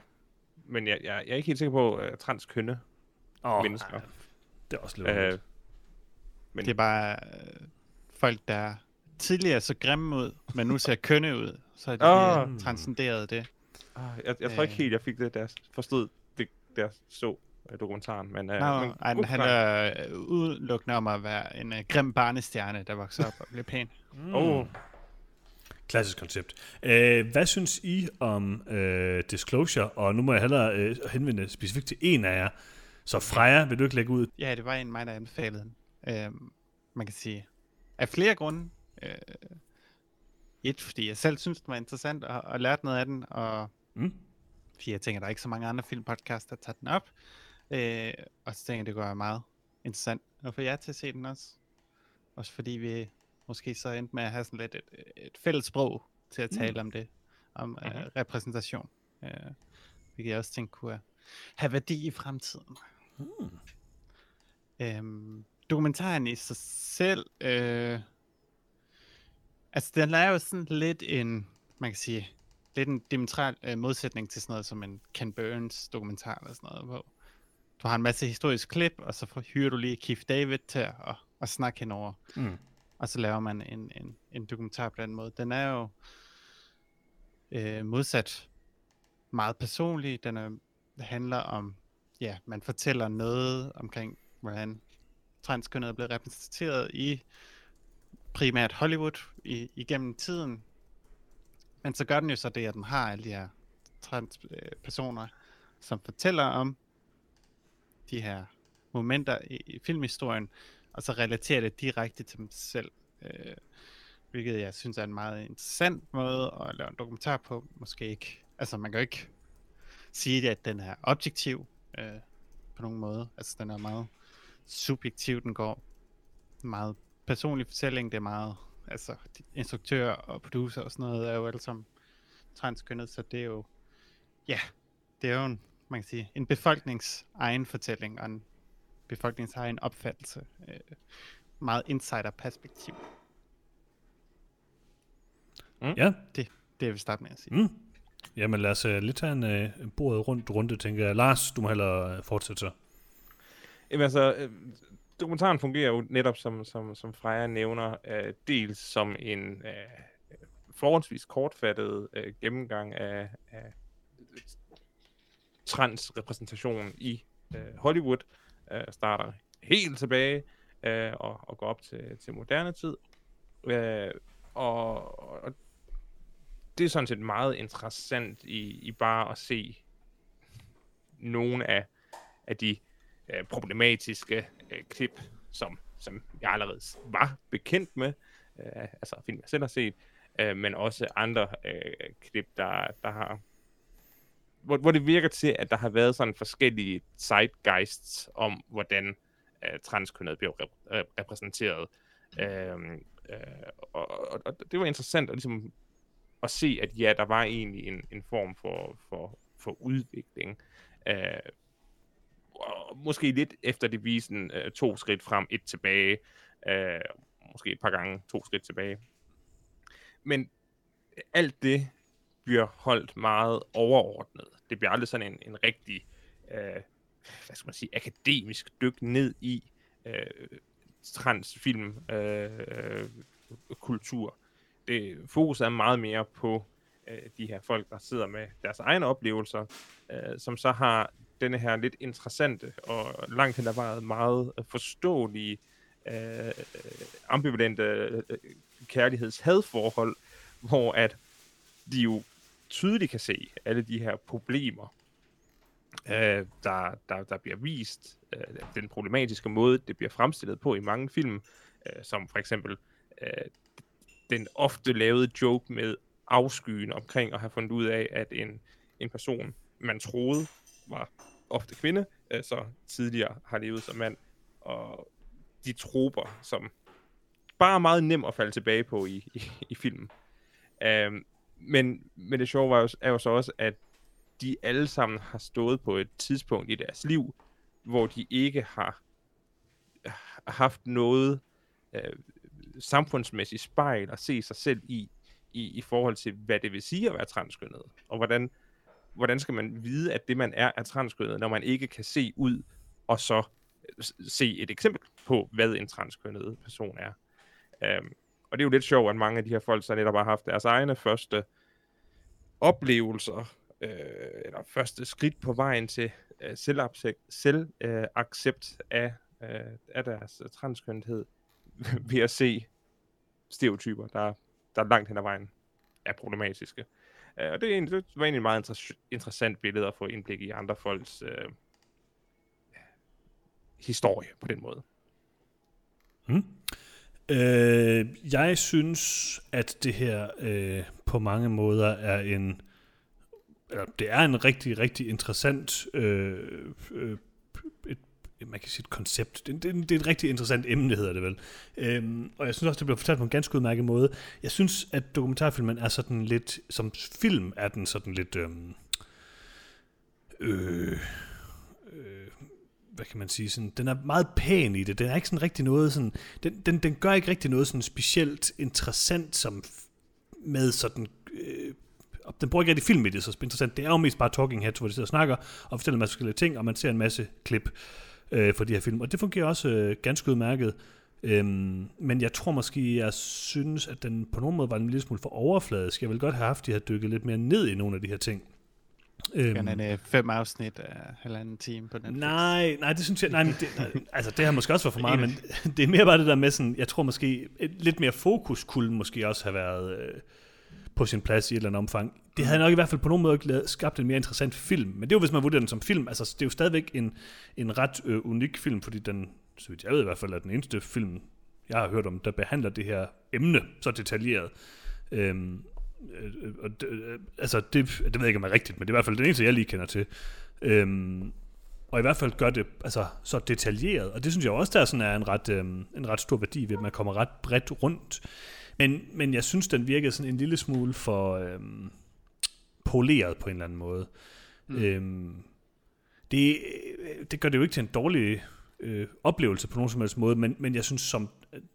Men jeg, jeg, jeg er ikke helt sikker på uh, transkønne Oh, mennesker. Det er også lidt Øh, øh, Det er bare øh, folk, der tidligere så grimme ud, men nu ser kønne ud. Så er de Ah. oh. transcenderet det. ah, jeg, jeg tror ikke Øh. helt, jeg fik det, jeg forstod det, jeg så uh, dokumentaren. Men, uh, Nå, men han forklaring. er øh, udelukkende om at være en uh, grim barnestjerne, der vokser op og bliver pæn. mm. Oh, Klassisk koncept. Øh, hvad synes I om øh, Disclosure? Og nu må jeg hellere øh, henvende specifikt til en af jer. Så Freja, vil du ikke lægge ud? Ja, det var en af mig, der anbefalede den. Øhm, man kan sige, af flere grunde. Øh, et, fordi jeg selv synes, den var interessant og, og lærte noget af den, og Mm? fordi jeg tænker, der er ikke så mange andre filmpodcasts, der tager den op. Øh, og så tænker jeg, det være meget interessant at få jer til at se den også. Også fordi vi måske så endte med at have sådan lidt et, et fælles sprog til at tale mm. om det, om mm-hmm. øh, repræsentation. Øh, hvilket jeg også tænkte kunne have værdi i fremtiden. Mm. Øhm, dokumentaren i sig selv, øh, altså den er jo sådan lidt en, man kan sige, lidt en diametral øh, modsætning til sådan noget som en Ken Burns dokumentar eller sådan noget, hvor du har en masse historisk klip, og så hyrer du lige Keith David til at, at, at snakke henover, Mm. og så laver man en, en, en dokumentar på den måde. Den er jo øh, modsat meget personlig, den er, handler om, ja, man fortæller noget omkring, hvordan transkønnet er blevet repræsenteret i primært Hollywood i, igennem tiden. Men så gør den jo så det, at den har alle de her transpersoner, øh, personer, som fortæller om de her momenter i, i filmhistorien, og så relaterer det direkte til dem selv. Øh, hvilket jeg synes er en meget interessant måde at lave en dokumentar på. Måske ikke, altså man kan jo ikke sige, at den er objektiv øh, på nogen måde. Altså den er meget subjektiv, den går meget personlig fortælling, det er meget, altså de instruktører og producer og sådan noget er jo alle sammen transkønnet, så det er jo, ja, det er jo en, man kan sige, en befolknings egen fortælling og en befolknings egen opfattelse. Øh, meget insider-perspektiv. Ja, Det vil jeg starte med at sige. mm. Jamen lad os uh, lige tage en uh, bordet rundt runde, tænker jeg. Lars, du må hellere uh, fortsætte så. Jamen altså, øh, dokumentaren fungerer jo netop, som, som, som Freja nævner, øh, dels som en øh, forholdsvis kortfattet øh, gennemgang af, af transrepræsentation i øh, Hollywood, øh, starter helt tilbage øh, og, og går op til, til moderne tid. Øh, og, og det er sådan set meget interessant i, i bare at se nogle af, af de øh, problematiske øh, klip, som, som jeg allerede var bekendt med, øh, altså film jeg selv har set, øh, men også andre øh, klip, der, der har hvor, hvor det virker til, at der har været sådan forskellige zeitgeists om, hvordan øh, transkønnet bliver rep- øh, repræsenteret. Øh, øh, og, og, og det var interessant at, ligesom, at se, at ja, der var egentlig en, en form for, for, for udvikling. Øh, måske lidt efter devisen øh, to skridt frem, et tilbage. Øh, måske et par gange to skridt tilbage. Men alt det bliver holdt meget overordnet. Det bliver aldrig sådan en, en rigtig, øh, hvad skal man sige, akademisk dyk ned i øh, transfilm øh, øh, kultur. det fokus er meget mere på øh, de her folk, der sidder med deres egne oplevelser, øh, som så har denne her lidt interessante og langt hen ad vejen meget øh, forståelige, øh, ambivalente øh, kærlighedshadforhold, hvor at de jo tydeligt kan se alle de her problemer, øh, der, der, der bliver vist, øh, den problematiske måde, det bliver fremstillet på i mange film, øh, som for eksempel øh, den ofte lavede joke med afskyen omkring at have fundet ud af, at en, en person, man troede var ofte kvinde, øh, så tidligere har levet som mand, og de troper, som bare er meget nem at falde tilbage på i, i, i filmen. Um, men, men det sjove var jo, er jo så også, at de alle sammen har stået på et tidspunkt i deres liv, hvor de ikke har øh, haft noget øh, samfundsmæssigt spejl at se sig selv i, i, i forhold til, hvad det vil sige at være transkønnet, og hvordan, hvordan skal man vide, at det man er, er transkønnet, når man ikke kan se ud, og så øh, se et eksempel på, hvad en transkønnet person er. Øhm, og det er jo lidt sjovt, at mange af de her folk så netop har haft deres egne første oplevelser, øh, eller første skridt på vejen til øh, selvaccept, selvaccept øh, af, øh, af deres transkønnethed, ved at se stereotyper, der, der langt hen ad vejen er problematiske. Øh, og det, er det var egentlig et meget inter- interessant billede at få indblik i andre folks øh, historie på den måde. Mm. Øh, jeg synes, at det her øh, på mange måder er en eller, det er en rigtig, rigtig interessant øh, øh, man kan sige et koncept. Det, det, det er et rigtig interessant emne, hedder det vel. Øhm, og jeg synes også, det bliver fortalt på en ganske udmærket måde. Jeg synes, at dokumentarfilmen er sådan lidt, som film er den sådan lidt, øhm, øh, øh, hvad kan man sige, sådan, den er meget pæn i det. Den er ikke sådan rigtig noget sådan, den, den, den gør ikke rigtig noget sådan specielt interessant som med sådan øh, den bruger ikke rigtig film i det, så interessant. Det er jo mest bare talking heads, hvor de sidder og snakker og fortæller en masse forskellige ting, og man ser en masse klip øh, for de her film. Og det fungerer også øh, ganske udmærket. Øhm, men jeg tror måske, jeg synes, at den på nogen måde var en lille smule for overfladisk. Jeg vil godt have haft, at de havde dykket lidt mere ned i nogle af de her ting. Øhm, er det fem afsnit af halvanden time på den? Nej, nej, det synes jeg, nej, men det, nej, altså det har måske også været for meget, men det er mere bare det der med sådan, jeg tror måske, et, lidt mere fokus kunne måske også have været øh, på sin plads i et eller andet omfang. Det havde nok i hvert fald på nogen måde skabt en mere interessant film, men det er jo, hvis man vurderer den som film, altså det er jo stadigvæk en, en ret øh, unik film, fordi den, så vidt jeg ved i hvert fald, er den eneste film, jeg har hørt om, der behandler det her emne så detaljeret. Øhm, øh, og øh, altså, det, det ved jeg ikke, om er rigtigt, men det er i hvert fald det eneste, jeg lige kender til. Øhm, og i hvert fald gør det altså, så detaljeret, og det synes jeg også, der sådan er en ret, øhm, en ret stor værdi ved, at man kommer ret bredt rundt. Men, men jeg synes, den virkede sådan en lille smule for øhm, poleret på en eller anden måde. Mm. Øhm, det, det gør det jo ikke til en dårlig øh, oplevelse på nogen som helst måde, men, men jeg synes, som,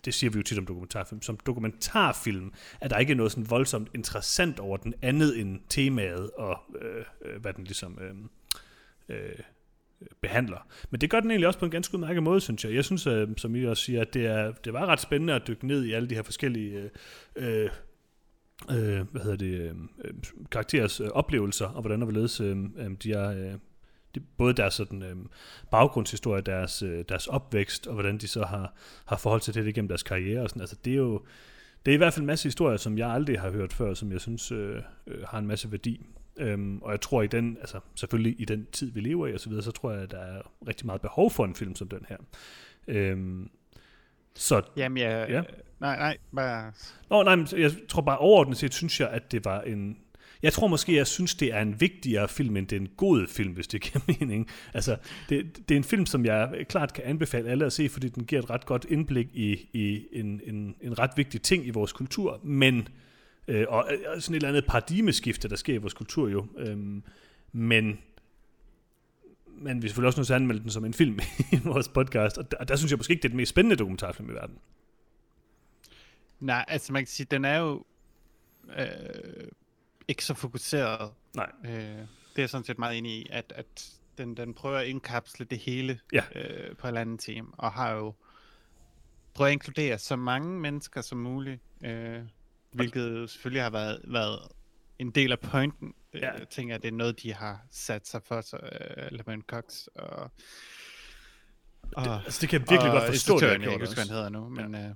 det siger vi jo tit om dokumentarfilm, som dokumentarfilm, at der ikke er noget sådan voldsomt interessant over den andet end temaet og øh, øh, hvad den ligesom øh, øh, behandler. Men det gør den egentlig også på en ganske udmærket måde, synes jeg. Jeg synes, øh, som I også siger, at det, er, det var ret spændende at dykke ned i alle de her forskellige øh, øh, øh hvad hedder det, øh, øh, karakterers øh, oplevelser, og hvordan og hvorledes øh, øh, de er... Øh, de, både deres sådan, øh, baggrundshistorie, deres, øh, deres opvækst, og hvordan de så har, har forhold til det igennem deres karriere. Og sådan. Altså, det er jo det er i hvert fald en masse historier, som jeg aldrig har hørt før, som jeg synes øh, øh, har en masse værdi. Øhm, og jeg tror i den, altså selvfølgelig i den tid, vi lever i og så videre, så tror jeg, at der er rigtig meget behov for en film som den her. Øhm, så, Jamen, jeg, ja. nej, nej, bare... Nå, nej, men jeg tror bare overordnet set, synes jeg, at det var en... Jeg tror måske, jeg synes, det er en vigtigere film, end det er en god film, hvis det giver mening. Altså, det, det er en film, som jeg klart kan anbefale alle at se, fordi den giver et ret godt indblik i, i en, en, en ret vigtig ting i vores kultur, men Øh, og øh, sådan et eller andet paradigmeskifte, der sker i vores kultur jo. Øhm, men men vi er selvfølgelig også nødt til at anmelde den som en film i vores podcast, og der, og der synes jeg måske ikke, det er den mest spændende dokumentarfilm i verden. Nej, altså man kan sige, den er jo øh, ikke så fokuseret. Nej. Øh, det er jeg sådan set meget enig i, at, at den, den prøver at indkapsle det hele ja. øh, på et eller andet team, og har jo prøvet at inkludere så mange mennesker som muligt. Øh, hvilket selvfølgelig har været, været en del af pointen. Det, Ja. Jeg tænker, at det er noget, de har sat sig for sig, uh, Lemon Cox og... og Det, altså, det kan jeg virkelig og godt forstå, det jeg ikke hvad han hedder nu, men... Ja. Uh,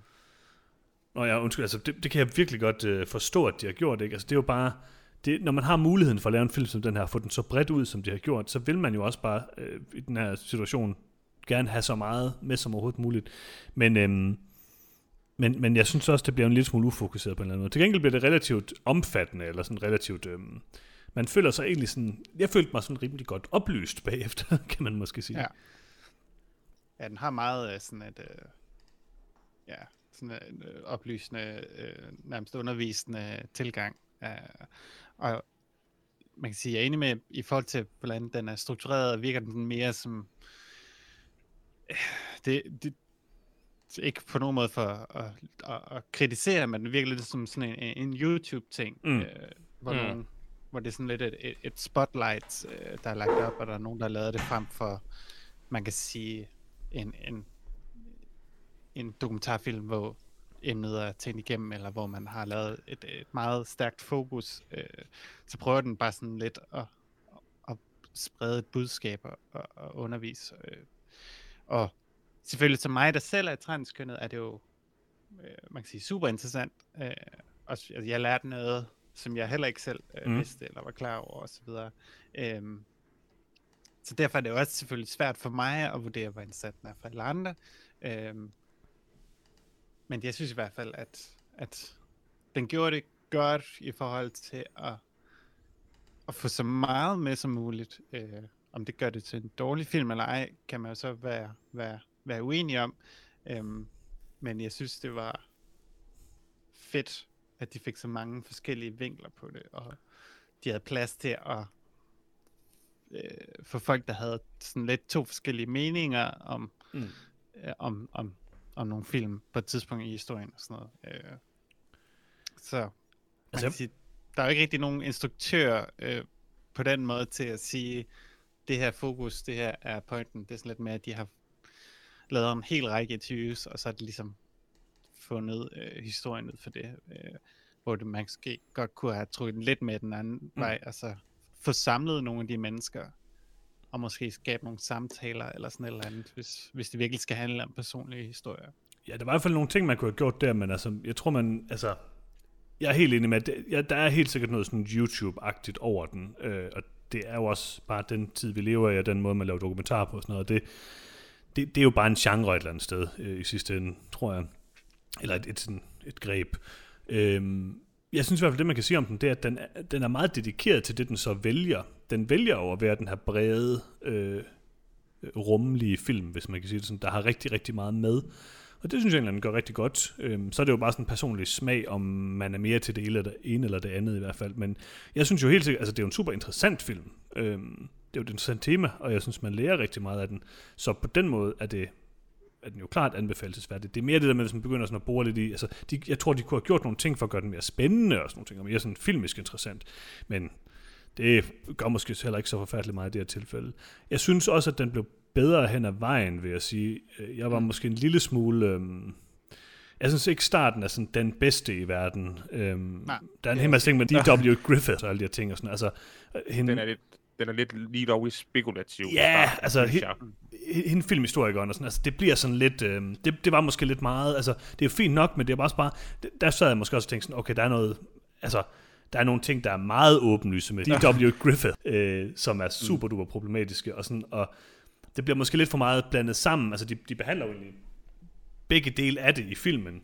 Nå ja, undskyld, altså det, det kan jeg virkelig godt øh, forstå, at de har gjort, ikke? Altså det er jo bare, det, når man har muligheden for at lave en film som den her, få den så bredt ud, som de har gjort, så vil man jo også bare øh, i den her situation gerne have så meget med som overhovedet muligt. Men, øhm, men, men jeg synes også, det bliver en lille smule ufokuseret på en eller anden måde. Til gengæld bliver det relativt omfattende, eller sådan relativt... Øh, man føler sig egentlig sådan... Jeg følte mig sådan rimelig godt oplyst bagefter, kan man måske sige. Ja. Ja, den har meget øh, sådan et, øh, ja, sådan en øh, oplysende, øh, nærmest undervisende tilgang. Øh, og man kan sige, jeg er enig med, i forhold til, hvordan den er struktureret, virker den mere som, øh, det, det, ikke på nogen måde for at, at, at kritisere, men det virker lidt som sådan en, en YouTube-ting, Mm. øh, hvor, Mm. nogen, hvor det er sådan lidt et, et, et spotlight, øh, der er lagt op, og der er nogen, der har lavet det frem for, man kan sige, en, en, en dokumentarfilm, hvor emnet er tænkt igennem, eller hvor man har lavet et, et meget stærkt fokus, øh, så prøver den bare sådan lidt at, at sprede et budskab og, og, og undervise. Øh. Og selvfølgelig til mig, der selv er transkønnet, er det jo, øh, man kan sige, super interessant. Øh, også, altså, jeg lærte noget, som jeg heller ikke selv øh, Mm. vidste, eller var klar over, og så videre. Øhm, så derfor er det jo også selvfølgelig svært for mig at vurdere, hvor indsat den er for alle andre. Øhm, men jeg synes i hvert fald, at, at den gjorde det godt i forhold til at, at få så meget med som muligt. Øh, om det gør det til en dårlig film eller ej, kan man jo så være, være, være uenig om. Øhm, men jeg synes, det var fedt, at de fik så mange forskellige vinkler på det, og de havde plads til at øh, for folk, der havde sådan lidt to forskellige meninger om, Mm. øh, om, om, om nogle film på et tidspunkt i historien og sådan noget. Øh, så Altså, sige, der er jo ikke rigtig nogen instruktør øh, på den måde til at sige, det her fokus, det her er pointen. Det er sådan lidt med, at de har lavet en hel række interviews, og så er det ligesom fundet øh, historien ud for det. Øh, hvor det man måske godt kunne have trukket den lidt med den anden mm. vej, altså få samlet nogle af de mennesker, og måske skabe nogle samtaler eller sådan et eller andet, hvis, hvis det virkelig skal handle om personlige historier. Ja, der var i hvert fald nogle ting, man kunne have gjort der, men altså, jeg tror man, altså, jeg er helt enig med, at det, ja, der er helt sikkert noget sådan YouTube-agtigt over den, øh, og det er jo også bare den tid, vi lever i, og den måde, man laver dokumentar på og sådan noget, det, det, det er jo bare en genre et eller andet sted øh, i sidste ende, tror jeg. Eller et, et, sådan, et greb. Øhm, jeg synes i hvert fald, det man kan sige om den, det er, at den, er- den er meget dedikeret til det, den så vælger. Den vælger over at være den her brede, øh, rummelige film, hvis man kan sige det sådan, der har rigtig, rigtig meget med. Og det synes jeg egentlig, den gør rigtig godt. Øhm, så er det jo bare sådan en personlig smag, om man er mere til det ene eller det, ene eller det andet i hvert fald. Men jeg synes jo helt sikkert, altså det er jo en super interessant film. Øhm, det er jo et interessant tema, og jeg synes, man lærer rigtig meget af den. Så på den måde er det er den jo klart anbefalesværdig. Det er mere det der med, hvis man begynder sådan at bore lidt i, altså, de, jeg tror, de kunne have gjort nogle ting for at gøre den mere spændende og sådan nogle ting, og mere sådan filmisk interessant. Men det gør måske heller ikke så forfærdeligt meget i det her tilfælde. Jeg synes også, at den blev bedre hen ad vejen, vil jeg sige. Jeg var Mm. måske en lille smule... Øhm, jeg synes ikke, starten er sådan den bedste i verden. Øhm, Nej, der er en hel masse ting med D.W. Griffith og alle de her ting. Og sådan. Altså, øh, hende, Den er lidt, den er lidt lige dog i spekulativ. Ja, start, altså, synes he- jeg. hende filmhistorikeren og sådan, altså det bliver sådan lidt, øh, det, det var måske lidt meget, altså det er jo fint nok, men det er bare også bare, der sad jeg måske også og tænkte sådan, okay, der er noget, altså der er nogle ting, der er meget åbenlyse med D.W. Griffith, øh, som er super duper problematiske, og sådan, og det bliver måske lidt for meget blandet sammen, altså de, de behandler jo egentlig begge dele af det i filmen,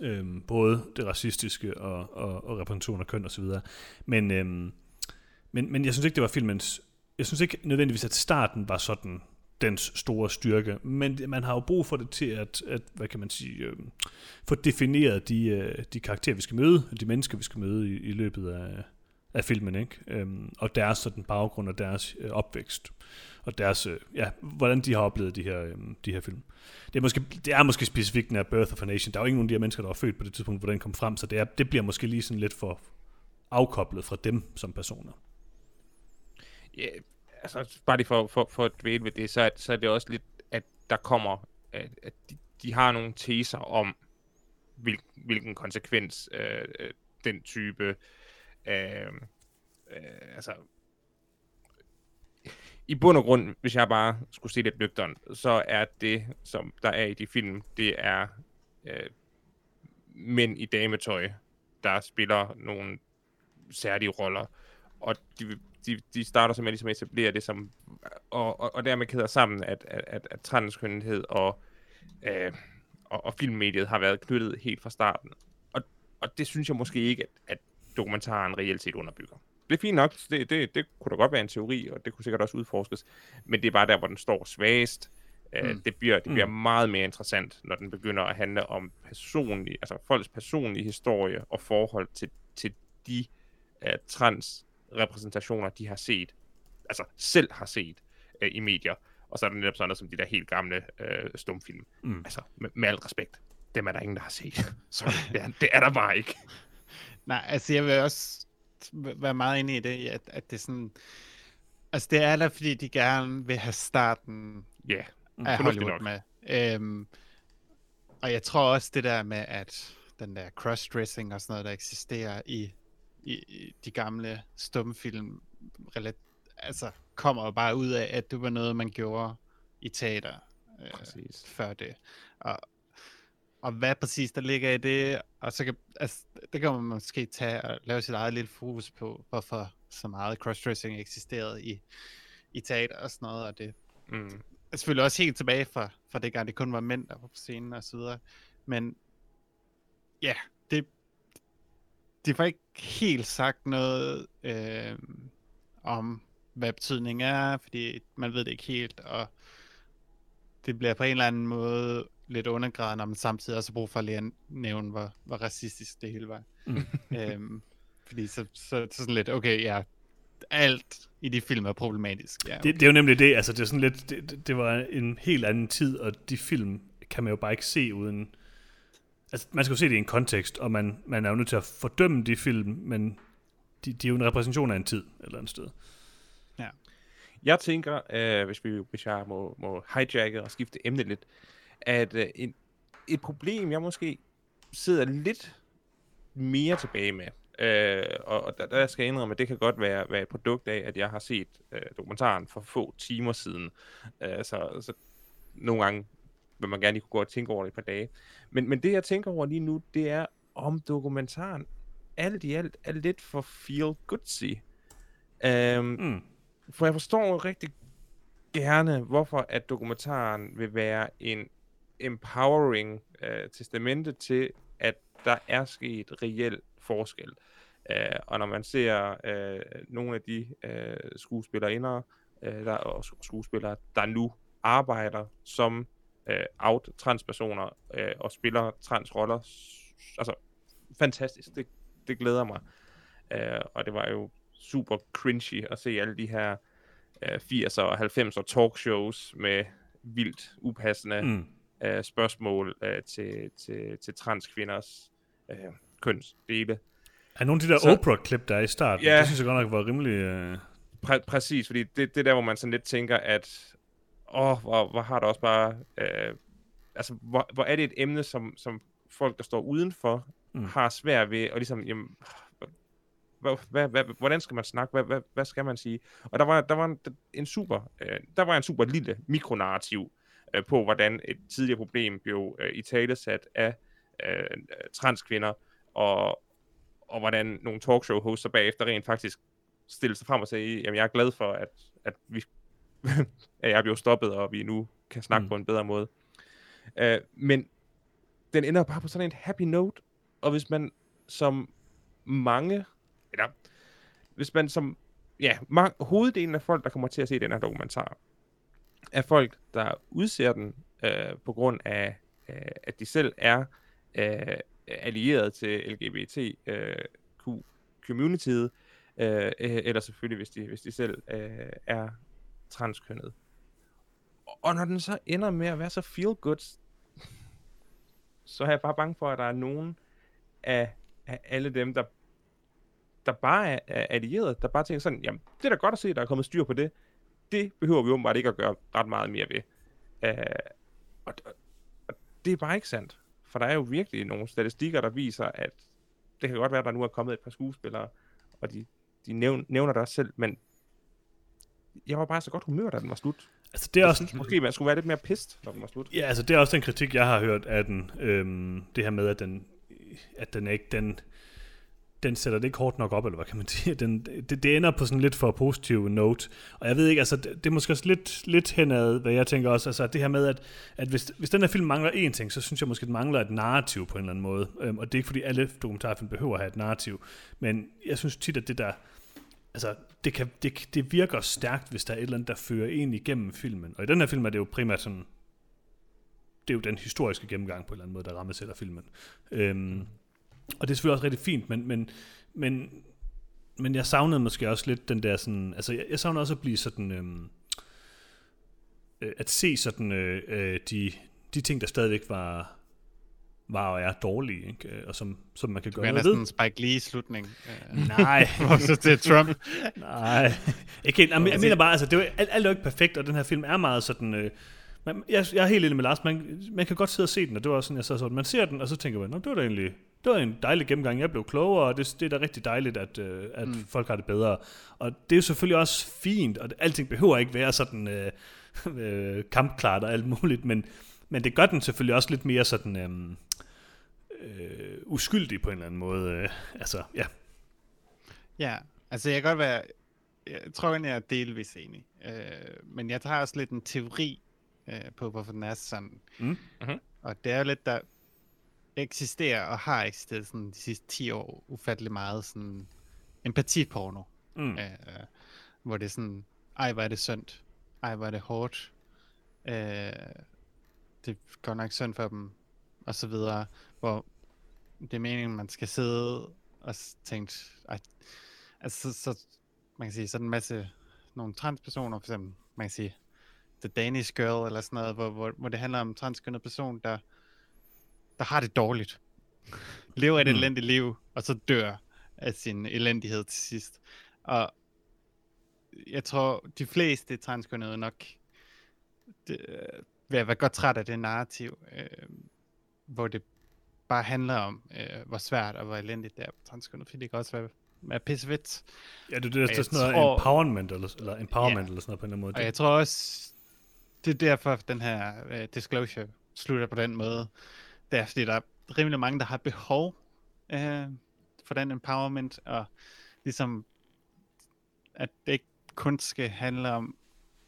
øhm, både det racistiske og, og, og repræsentation af køn og så videre, men, øhm, men, men jeg synes ikke, det var filmens jeg synes ikke nødvendigvis, at starten var sådan dens store styrke, men man har jo brug for det til at, at hvad kan man sige, øh, få defineret de, øh, de karakterer, vi skal møde, de mennesker, vi skal møde i, i løbet af, af filmen, ikke? Øhm, og deres sådan baggrund og deres øh, opvækst, og deres, øh, ja, hvordan de har oplevet de her, øh, de her film. Det er, måske, det er måske specifikt den her Birth of a Nation. Der er jo ingen af de her mennesker, der var født på det tidspunkt, hvor den kom frem, så det, er, det bliver måske lige sådan lidt for afkoblet fra dem som personer. Ja, altså bare lige for, for, for at dvæle ved det, så er, så er det også lidt, at der kommer, at, at de, de har nogle teser om, hvil, hvilken konsekvens øh, øh den type øh, øh, altså i bund og grund, hvis jeg bare skulle se lidt nøgteren, så er det, som der er i de film, det er øh, mænd i dametøj, der spiller nogle særlige roller. Og de, de, de starter så med ligesom at etablere det som, og, og, og dermed kæder sammen, at, at, at, at transkønnethed og, øh, og, og filmmediet har været knyttet helt fra starten. Og, og det synes jeg måske ikke, at, at dokumentaren reelt set underbygger. Det er fint nok, det, det, det kunne da godt være en teori, og det kunne sikkert også udforskes, men det er bare der, hvor den står svagest. Øh, mm. det, bliver, det bliver mm. meget mere interessant, når den begynder at handle om personlig, altså folks personlige historie og forhold til, til de uh, transrepræsentationer, de har set, altså selv har set uh, i medier. Og så er der netop sådan noget som de der helt gamle uh, stumfilm. Mm. Altså, med, med al respekt, dem er der ingen, der har set. Så det er, det er der bare ikke. Nej, altså jeg vil også være meget inde i det, at, at det er sådan... Altså det er der, fordi de gerne vil have starten yeah, af Hollywood nok. med. Øhm, og jeg tror også det der med, at den der crossdressing og sådan noget, der eksisterer i, i, i de gamle stumfilm, altså kommer jo bare ud af, at det var noget, man gjorde i teater øh, før det. Og, og hvad præcis der ligger i det, og så kan, altså, det kan man måske tage og lave sit eget lille fokus på, hvorfor så meget crossdressing eksisterede i, i teater og sådan noget, og det mm. er selvfølgelig også helt tilbage fra, fra det gang, det kun var mænd, der var på scenen og så videre, men ja, det, det var ikke helt sagt noget øh, om, hvad betydningen er, fordi man ved det ikke helt, og det bliver på en eller anden måde lidt undergravende, men samtidig også brug for at nævne, hvor, hvor racistisk det hele var. Mm. øhm, fordi så, så, så sådan lidt, okay, ja, alt i de film er problematisk. Ja, okay. det, det er jo nemlig det, altså det er sådan lidt, det, det var en helt anden tid, og de film kan man jo bare ikke se uden, altså man skal jo se det i en kontekst, og man, man er jo nødt til at fordømme de film, men de, de er jo en repræsentation af en tid, eller andet sted. Ja. Jeg tænker, øh, hvis, vi, hvis jeg må, må hijacke og skifte emne lidt, at øh, en, et problem, jeg måske sidder lidt mere tilbage med, øh, og, og der, der skal jeg indrømme, at det kan godt være, være et produkt af, at jeg har set øh, dokumentaren for få timer siden. Øh, så, så nogle gange vil man gerne lige kunne gå og tænke over det et par dage. Men, men det, jeg tænker over lige nu, det er, om dokumentaren alt i alt er lidt for feel goodsy. Um, mm. For jeg forstår rigtig gerne, hvorfor at dokumentaren vil være en empowering øh, testamente til, at der er sket reel forskel. Øh, og når man ser øh, nogle af de øh, skuespillerinder øh, der, og skuespillere, der nu arbejder som øh, out-transpersoner øh, og spiller transroller, altså fantastisk, det, det glæder mig. Øh, og det var jo super cringy at se alle de her øh, 80'er og 90'er talkshows med vildt upassende mm. øh, spørgsmål øh, til, til, til transkvinders øh, kønsdele. Er nogle af de der så, Oprah-klip, der er i starten, ja, det synes jeg godt nok var rimelig... Øh... Præ- præcis, fordi det, det er der, hvor man sådan lidt tænker, at åh, hvor, hvor har der også bare... Øh, altså, hvor, hvor er det et emne, som, som folk, der står udenfor, mm. har svært ved, og ligesom, jamen, hvad, hvad, hvad, hvordan skal man snakke, hvad, hvad, hvad skal man sige? Og der var, der var en, en super, øh, der var en super lille mikronarrativ, øh, på, hvordan et tidligere problem blev øh, i talesat af øh, transkvinder, og, og hvordan nogle talkshow-hoster bagefter rent faktisk stillede sig frem og sagde, jamen jeg er glad for, at, at, vi, at jeg blev stoppet, og vi nu kan snakke mm. på en bedre måde. Øh, men den ender bare på sådan en happy note, og hvis man som mange, eller hvis man som, ja, mange, hoveddelen af folk, der kommer til at se den her dokumentar, af folk, der udser den øh, på grund af, øh, at de selv er øh, allieret til LGBTQ-communityet, øh, øh, eller selvfølgelig, hvis de, hvis de selv øh, er transkønnet. Og når den så ender med at være så feel good, så er jeg bare bange for, at der er nogen af, af alle dem, der, der bare er, er allieret, der bare tænker sådan, jamen, det er da godt at se, at der er kommet styr på det det behøver vi åbenbart ikke at gøre ret meget mere ved. Uh, og, og det er bare ikke sandt. For der er jo virkelig nogle statistikker, der viser, at det kan godt være, at der nu er kommet et par skuespillere, og de, de nævn, nævner det også selv, men jeg var bare så godt humør, da den var slut. Altså, det er Jeg også, synes måske, man skulle være lidt mere pist, når den var slut. Ja, altså det er også den kritik, jeg har hørt af den. Øhm, det her med, at den, at den ikke, den, den sætter det ikke hårdt nok op, eller hvad kan man sige. Den, det, det ender på sådan lidt for positiv note. Og jeg ved ikke, altså det, det er måske også lidt, lidt henad, hvad jeg tænker også. Altså det her med, at, at hvis, hvis den her film mangler én ting, så synes jeg måske, den mangler et narrativ på en eller anden måde. Øhm, og det er ikke fordi alle dokumentarfilm behøver at have et narrativ. Men jeg synes tit, at det der, altså, det, kan, det, det virker stærkt, hvis der er et eller andet, der fører en igennem filmen. Og i den her film er det jo primært sådan, det er jo den historiske gennemgang på en eller anden måde, der rammesætter filmen. Øhm, og det er selvfølgelig også rigtig fint, men, men, men, men jeg savnede måske også lidt den der sådan, altså jeg, jeg savnede også at blive sådan, øhm, øh, at se sådan øh, øh, de, de ting, der stadigvæk var, var og er dårlige, ikke? Øh, og som, som man kan Det gøre noget ved. næsten Spike Lee-slutning. Nej, så til Trump. Nej, ikke helt. Jeg, jeg mener bare, altså, det er alt, alt er jo ikke perfekt, og den her film er meget sådan... Øh, man, jeg, jeg er helt enig med Lars, man, man kan godt sidde og se den, og det var også sådan, jeg så sådan, man ser den, og så tænker man, det var da egentlig, det var en dejlig gennemgang, jeg blev klogere, og det, det er da rigtig dejligt, at, øh, at mm. folk har det bedre. Og det er jo selvfølgelig også fint, og det, alting behøver ikke være sådan øh, øh, kampklart og alt muligt, men, men det gør den selvfølgelig også lidt mere sådan øh, øh, uskyldig på en eller anden måde. Øh, altså, ja. Ja, altså jeg kan godt være, jeg tror egentlig, jeg er delvis enig. Øh, men jeg tager også lidt en teori øh, på, hvorfor den er sådan. Mm. Mhm. Og det er jo lidt, der eksisterer og har eksisteret sådan de sidste 10 år ufattelig meget sådan empatiporno. Mm. Øh, hvor det er sådan, ej hvor er det synd, ej hvor er det hårdt, øh, det er godt nok synd for dem, og så videre, hvor det er meningen, man skal sidde og tænke, ej, altså så, så, man kan sige, sådan en masse, nogle transpersoner, for eksempel, man kan sige, The Danish Girl, eller sådan noget, hvor, hvor, hvor det handler om en transkønnet person, der, der har det dårligt, lever et Mm. elendigt liv, og så dør af sin elendighed til sidst. Og jeg tror, de fleste transkønnede nok det, øh, vil være godt træt af det narrativ, øh, hvor det bare handler om, øh, hvor svært og hvor elendigt det er på transkønnet, fordi det kan også være, være pissevidt. Ja, det, det, det er jeg sådan noget tror- empowerment, eller, eller empowerment, Ja. eller sådan noget på en eller anden måde. Og jeg tror også, det er derfor, at den her øh, disclosure slutter på den måde. Det er, fordi der er rimelig mange, der har behov øh, for den empowerment, og ligesom, at det ikke kun skal handle om,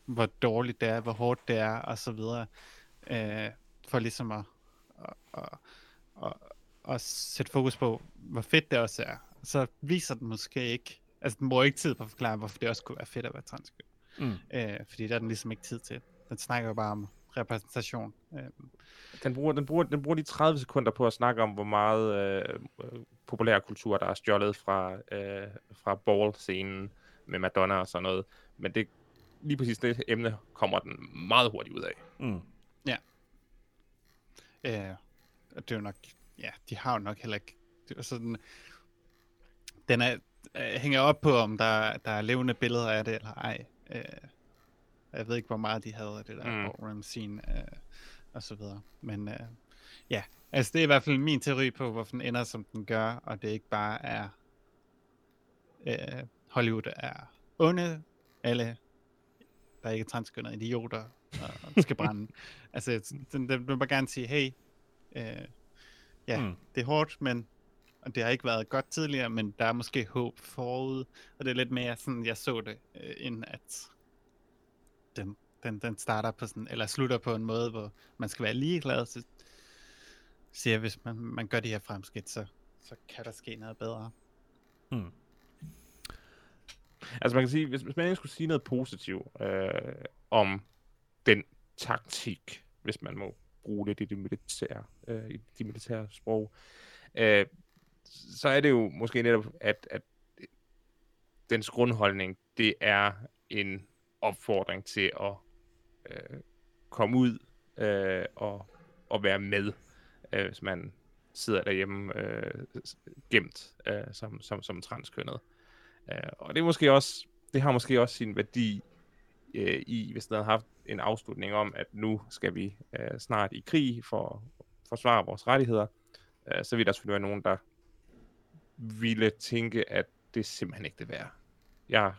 hvor dårligt det er, hvor hårdt det er, og så videre, øh, for ligesom at, at, at, at, at sætte fokus på, hvor fedt det også er. Så viser den måske ikke, altså den bruger ikke tid på at forklare, hvorfor det også kunne være fedt at være transkøn. Mm. Øh, fordi der er den ligesom ikke tid til. Den snakker jo bare om repræsentation. Øh, Den bruger, den, bruger, den bruger lige 30 sekunder på at snakke om, hvor meget øh, populær kultur, der er stjålet fra, øh, fra ball-scenen med Madonna og sådan noget. Men det, lige præcis det emne kommer den meget hurtigt ud af. Mm. øh, og det er jo nok, ja, de har jo nok heller ikke, det er sådan, den er, øh, hænger op på, om der, der er levende billeder af det, eller ej. Øh, jeg ved ikke, hvor meget de havde af det der Mm. ballroom scene, øh, og så videre. Men øh, ja, altså det er i hvert fald min teori på, hvorfor den ender, som den gør, og det ikke bare er, øh, Hollywood er onde, alle, der ikke er transkønnede idioter, og skal brænde. altså, den, den vil bare gerne sige, hey, øh, ja, Mm. det er hårdt, men og det har ikke været godt tidligere, men der er måske håb forud, og det er lidt mere sådan, jeg så det, øh, end at den, den, den starter på sådan, eller slutter på en måde, hvor man skal være ligeglad, så siger jeg, hvis man, man gør de her fremskridt, så, så kan der ske noget bedre. Mm. Altså man kan sige, hvis, hvis man ikke skulle sige noget positivt øh, om den taktik, hvis man må bruge det i det militære, øh, i de militære sprog, øh, så er det jo måske netop, at, at dens grundholdning, det er en opfordring til at øh, komme ud øh, og, og være med, øh, hvis man sidder derhjemme øh, gemt øh, som, som, som transkønnet. Øh, og det er måske også, det har måske også sin værdi øh, i, hvis den havde haft en afslutning om, at nu skal vi øh, snart i krig for, forsvare vores rettigheder, øh, så ville der selvfølgelig være nogen, der ville tænke, at det er simpelthen ikke det værd. Jeg,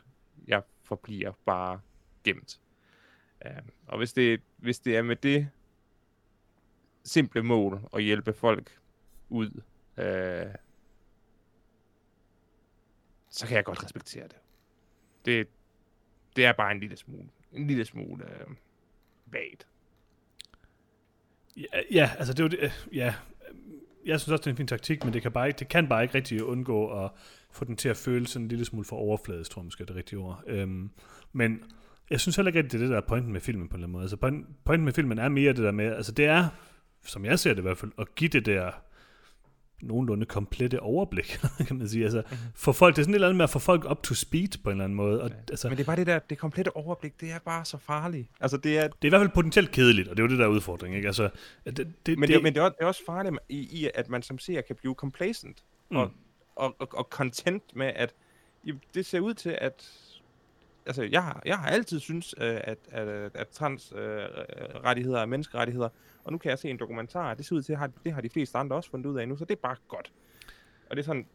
jeg forbliver bare gemt. Øh, og hvis det, hvis det er med det simple mål at hjælpe folk ud, øh, så kan jeg godt respektere det. Det, det er bare en lille smule, en lille smule øh, vagt. Ja, ja, altså det er jo det, øh, ja, jeg synes også, det er en fin taktik, men det kan, bare ikke, det kan bare ikke rigtig undgå at få den til at føle sådan en lille smule for overfladisk, tror jeg måske er det rigtige ord. Øhm, men jeg synes heller ikke, at det er det, der er pointen med filmen på en eller anden måde. Altså pointen med filmen er mere det der med, altså det er, som jeg ser det i hvert fald, at give det der nogenlunde komplette overblik, kan man sige. Altså, mm-hmm. for folk, det er sådan et eller andet med at få folk up to speed på en eller anden måde. Og, ja. altså, Men det er bare det der, det komplette overblik, det er bare så farligt. Altså, det er... Det er i hvert fald potentielt kedeligt, og det er jo det der udfordring, ikke? Altså, det, det, men, det, det, men det, er, det er også farligt i, i, at man som seer kan blive complacent, mm. og, og, og, og content med, at det ser ud til, at altså, jeg har, jeg har altid synes øh, at, at, at transrettigheder øh, er menneskerettigheder, og nu kan jeg se en dokumentar, det ser ud til, at det har de fleste andre også fundet ud af nu, så det er bare godt. Og det er sådan,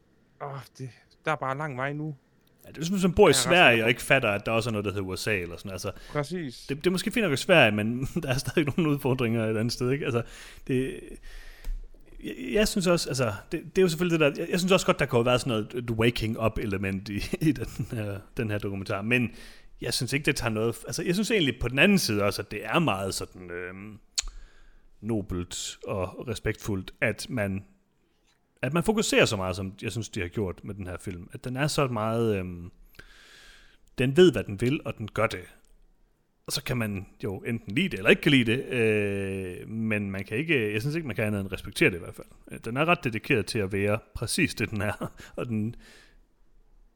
åh, det, der er bare lang vej nu. Ja, det er som, som bor i Sverige og ikke fatter, at der også er noget, der hedder USA eller sådan. Altså, Præcis. Det, det er måske fint nok i Sverige, men der er stadig nogle udfordringer et andet sted, ikke? Altså, det, jeg, jeg synes også, altså, det, det er jo selvfølgelig det der, jeg, jeg synes også godt, der kunne have været sådan noget et waking up element i, i den, her, den her dokumentar, men jeg synes ikke, det tager noget, altså jeg synes egentlig på den anden side også, at det er meget sådan øh, nobelt og respektfuldt, at man at man fokuserer så meget, som jeg synes, de har gjort med den her film. At den er så meget... Øh, den ved, hvad den vil, og den gør det. Og så kan man jo enten lide det, eller ikke kan lide det, øh, men man kan ikke, jeg synes ikke, man kan andet end respektere det i hvert fald. Den er ret dedikeret til at være præcis det, den er, og den,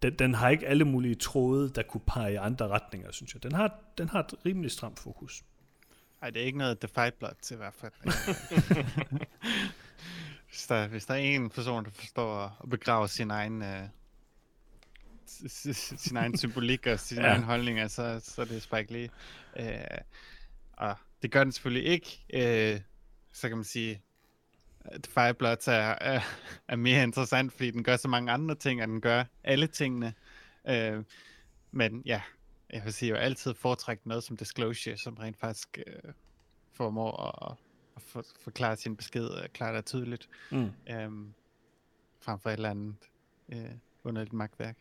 den, den har ikke alle mulige tråde, der kunne pege i andre retninger, synes jeg. Den har, den har et rimelig stramt fokus. Nej, det er ikke noget The Fight Blood til i hvert fald. hvis, der, hvis der er en person, der forstår at begrave sin egen... Øh sin egen symbolik og sin ja. egen holdning, så, så det er Spike Lee. Øh, og det gør den selvfølgelig ikke. Øh, så kan man sige, at Firebloods er, er, er mere interessant, fordi den gør så mange andre ting, og den gør alle tingene. Øh, men ja, jeg vil sige, jeg altid foretrække noget som Disclosure, som rent faktisk øh, formår at, at for, forklare sin besked øh, klart og tydeligt, mm. øh, frem for et eller andet øh, underligt magtværk.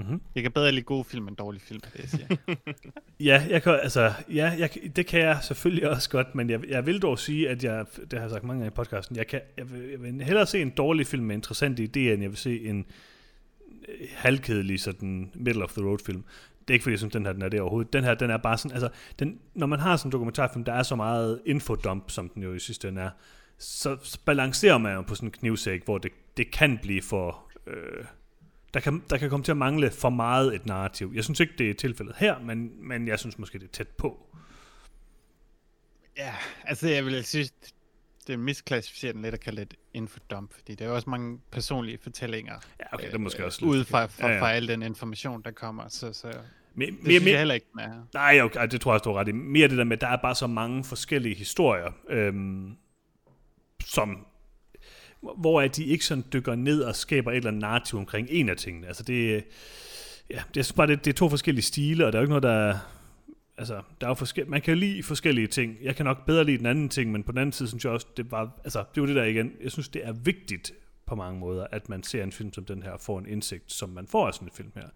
Mm-hmm. Jeg kan bedre lide gode film end dårlige film, det jeg siger. ja, jeg kan, altså, ja jeg, det kan jeg selvfølgelig også godt, men jeg, jeg vil dog sige, at jeg, det har jeg sagt mange gange i podcasten, jeg, kan, jeg, vil, jeg vil hellere se en dårlig film med interessante idéer, end jeg vil se en øh, halvkedelig sådan middle of the road film. Det er ikke fordi, jeg synes, den her den er det overhovedet. Den her, den er bare sådan, altså, den, når man har sådan en dokumentarfilm, der er så meget infodump, som den jo i sidste ende er, så balancerer man jo på sådan en knivsæk, hvor det, det kan blive for... Øh, der kan, der kan komme til at mangle for meget et narrativ. Jeg synes ikke, det er tilfældet her, men, men jeg synes måske, det er tæt på. Ja, altså jeg vil sige, det er misklassificeret den lidt at kalde det infodump, fordi der er også mange personlige fortællinger. Ja, okay, det er måske også lidt. Ud fra, fra, ja, ja. fra al den information, der kommer, så, så mere, det synes mere, jeg heller ikke, den er. Nej, okay, det tror jeg, du ret i. Mere det der med, at der er bare så mange forskellige historier, øhm, som hvor at de ikke sådan dykker ned og skaber et eller andet narrativ omkring en af tingene. Altså det, ja, det er bare det, det er to forskellige stile, og der er jo ikke noget, der altså, der er jo forskel, man kan lide forskellige ting. Jeg kan nok bedre lide den anden ting, men på den anden side synes jeg også, det var, altså, det er jo det der igen. Jeg synes, det er vigtigt på mange måder, at man ser en film som den her, får en indsigt, som man får af sådan en film her.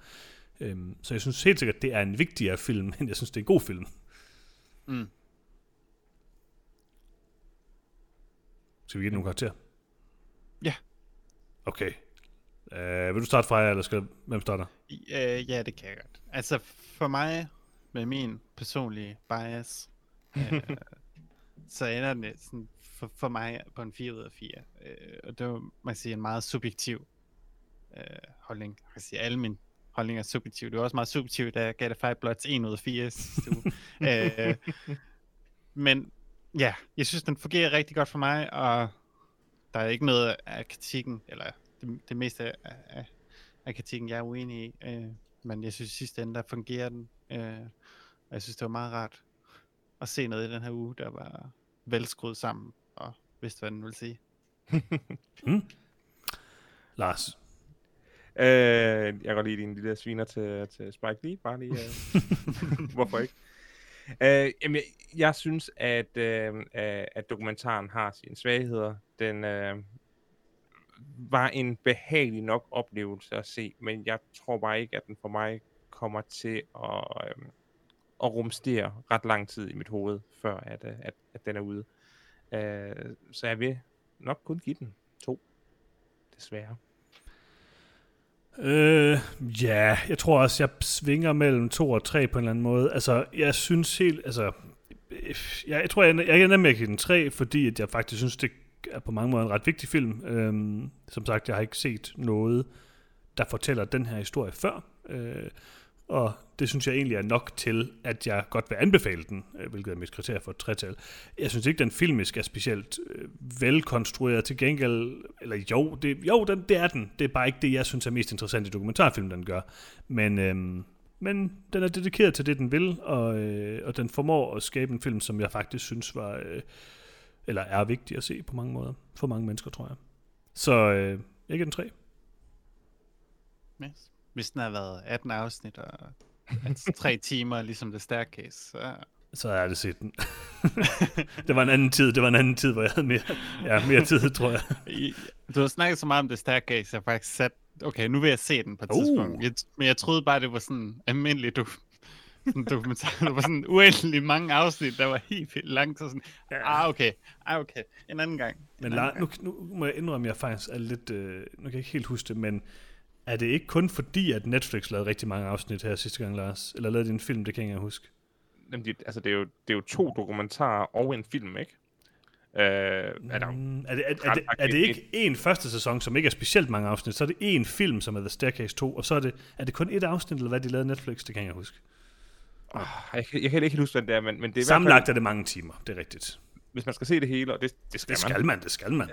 Øhm, så jeg synes helt sikkert, det er en vigtigere film, end jeg synes, det er en god film. Mm. Skal vi give den nogle karakter? Ja. Okay. Uh, vil du starte fra eller skal hvem starter? Uh, ja, det kan jeg godt. Altså for mig, med min personlige bias, uh, så ender det sådan for, for mig på en 4 ud af 4. Uh, og det var, man sige, en meget subjektiv uh, holdning. Jeg kan sige, alle mine holdninger er subjektive. Det var også meget subjektivt, da jeg gav det 5 Bloods 1 ud af 4 uh, men ja, jeg synes, den fungerer rigtig godt for mig, og der er ikke noget af kritikken, eller det, det meste af, af, af kritikken, jeg er uenig i. Øh, men jeg synes i sidste ende, der fungerer den. Øh, og jeg synes, det var meget rart at se noget i den her uge, der var velskruet sammen, og vidste, hvad den ville sige. Lars. Øh, jeg kan godt lide din lille sviner til, til Spike Lee, bare lige. Øh. Hvorfor ikke? Øh, jamen, jeg, jeg synes, at, øh, at dokumentaren har sine svagheder. Den øh, var en behagelig nok oplevelse at se, men jeg tror bare ikke, at den for mig kommer til at, øh, at rumstere ret lang tid i mit hoved, før at, øh, at, at den er ude. Øh, så jeg vil nok kun give den to. Desværre. Øh, ja, jeg tror også, jeg svinger mellem to og tre på en eller anden måde. Altså, jeg synes helt, altså, øh, jeg, jeg tror, jeg, jeg ender med at give den tre, fordi at jeg faktisk synes, det er på mange måder en ret vigtig film. Øhm, som sagt, jeg har ikke set noget, der fortæller den her historie før. Øh, og det synes jeg egentlig er nok til, at jeg godt vil anbefale den, øh, hvilket er mit kriterie for et tretal. Jeg synes ikke, den filmisk er specielt øh, velkonstrueret til gengæld, eller jo, det, jo den, det er den. Det er bare ikke det, jeg synes er mest interessant i dokumentarfilm, den gør. Men, øh, men den er dedikeret til det, den vil, og, øh, og den formår at skabe en film, som jeg faktisk synes var, øh, eller er vigtig at se på mange måder, for mange mennesker, tror jeg. Så øh, jeg giver den tre. Nice. Hvis den har været 18 afsnit og altså, tre timer, ligesom The Staircase, så... Så er det set den. det var en anden tid, det var en anden tid, hvor jeg havde mere, ja, mere tid, tror jeg. Du har snakket så meget om The Staircase, jeg har faktisk sat, okay, nu vil jeg se den på et Uh. tidspunkt. Jeg, men jeg troede bare, det var sådan almindelig du, sådan dokumentar. Det var sådan uendelig mange afsnit, der var helt vildt langt. Så sådan, ah, okay, ah, okay, en anden gang. En Men anden La, nu, nu må jeg indrømme, at jeg faktisk er lidt... Øh, nu kan jeg ikke helt huske det, men er det ikke kun fordi, at Netflix lavede rigtig mange afsnit her sidste gang, Lars? Eller lavede de en film, det kan jeg ikke huske. Jamen, det, altså, det, er jo, det er jo to dokumentarer og en film, ikke? Øh, er der, Mm, er, det, er, er, det, er det ikke en første sæson, som ikke er specielt mange afsnit, så er det en film, som er The Staircase 2, og så er det, er det kun et afsnit, eller hvad de lavede Netflix, det kan jeg huske. jeg, kan- jeg kan ikke huske, det er, men, men det er i hvert Sammenlagt fald, er det mange timer, det er rigtigt. hvis man skal se det hele, og det, det skal, Det man, skal man, det skal man.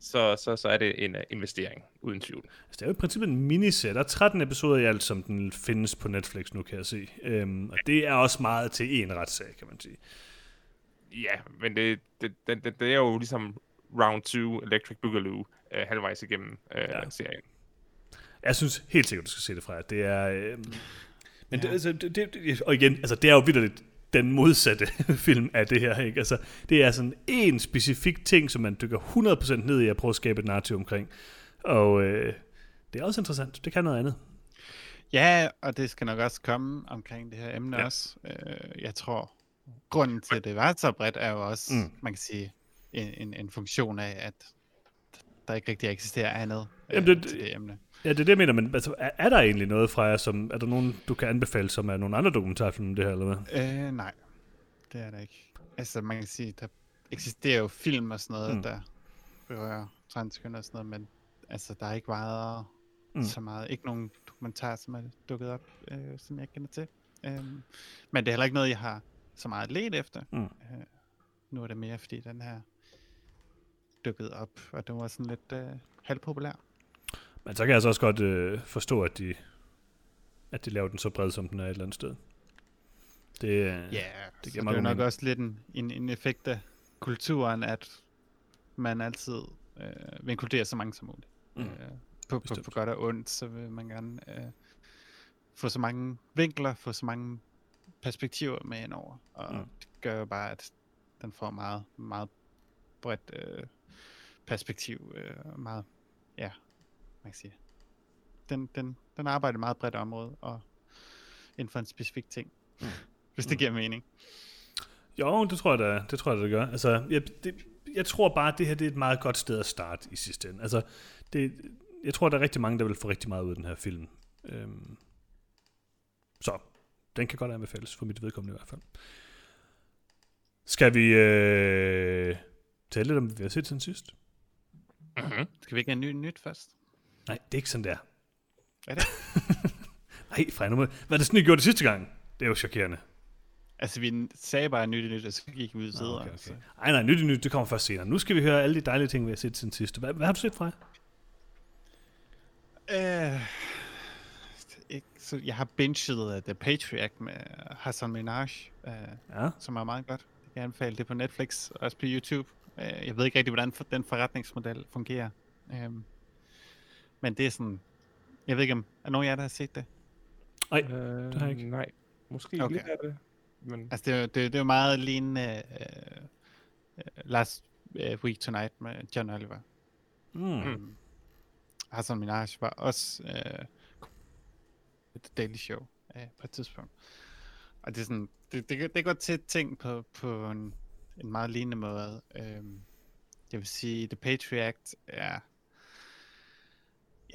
Så, så, så er det en uh, investering, uden tvivl. Altså, det er jo i princippet en miniserie. Der er 13 episoder i alt, som den findes på Netflix nu, kan jeg se. Øhm, og det er også meget til en retssag, kan man sige. Ja, men det, det, det, det, det er jo ligesom Round 2 Electric Boogaloo uh, halvvejs igennem uh, Ja. serien. Jeg synes helt sikkert, du skal se det fra. Det er... Øhm, men ja. det, altså, det, det, og igen, altså, det er jo vildt den modsatte film af det her. Ikke? Altså, det er sådan en specifik ting, som man dykker 100% ned i at prøve at skabe et narrativ omkring. Og øh, det er også interessant. Det kan noget andet. Ja, og det skal nok også komme omkring det her emne Ja. også. Øh, jeg tror, grunden til, at det var så bredt, er jo også, Mm. mm. man kan sige, en, en, en funktion af, at der ikke rigtig eksisterer andet Jamen, øh, det- til det emne. Ja, det er det, jeg mener, men altså, er, er der egentlig noget fra jer, som, er der nogen, du kan anbefale, som er nogle andre dokumentarfilm det her, eller hvad? Øh, nej, det er der ikke. Altså, man kan sige, der eksisterer jo film og sådan noget, Mm. der berører transkønner og sådan noget, men altså, der er ikke været Mm. så meget, ikke nogen dokumentar, som er dukket op, øh, som jeg kender til. Øhm, men det er heller ikke noget, jeg har så meget let efter. Mm. Øh, nu er det mere, fordi den her dukket op, og den var sådan lidt øh, halvpopulær. Men så kan jeg så også godt øh, forstå, at de, at de laver den så bred, som den er et eller andet sted. Det, øh, Ja, det det, giver så det er nok også lidt en, en, en effekt af kulturen, at man altid øh, vil inkludere så mange som muligt. Mm. Øh, på, på, Bestemt. på godt og ondt, så vil man gerne øh, få så mange vinkler, få så mange perspektiver med ind over. Og mm. det gør jo bare, at den får meget, meget bredt øh, perspektiv. Øh, meget, ja, man kan sige. Den, den, den arbejder meget bredt område, og inden for en specifik ting. Mm. Hvis det giver mening. Jo, det tror jeg da, det tror jeg, det gør. Altså, jeg, det, jeg tror bare, at det her det er et meget godt sted at starte i sidste ende. Altså, det, jeg tror, der er rigtig mange, der vil få rigtig meget ud af den her film. Øhm, så, den kan godt anbefales, for mit vedkommende i hvert fald. Skal vi øh, tale lidt om, hvad vi har set siden sidst? Mm-hmm. Skal vi ikke have ny, nyt først? Nej, det er ikke sådan der. Er det? Nej, Frej, nu må... Hvad er det sådan, I gjorde det sidste gang? Det er jo chokerende. Altså, vi sagde bare nyt nyt, og så gik vi ud videre. okay, okay. Ej, nej, nyt i nyt, det kommer først senere. Nu skal vi høre alle de dejlige ting, vi har set siden sidst. Hvad, hvad har du set, Frej? Øh, ikke, så jeg har binget uh, The Patriarch med Hassan Minaj, uh, Ja. som er meget godt. Jeg kan anbefale det på Netflix, også på YouTube. Øh, jeg ved ikke rigtig, hvordan den forretningsmodel fungerer. Øhm, men det er sådan... Jeg ved ikke, om er nogen af jer, der har set det? Nej, Øh, det har jeg ikke. Nej, måske Okay. okay. lidt af det. Men Altså, det er, jo- det, er- det er jo meget lignende uh, uh, Last uh, Week Tonight med John Oliver. Mm. Mm. Hassan Minaj var også uh, The Daily Show uh, på et tidspunkt. Og det er sådan, det, det, det går til ting på, på en, en meget lignende måde. Um, jeg vil sige, The Patriot er,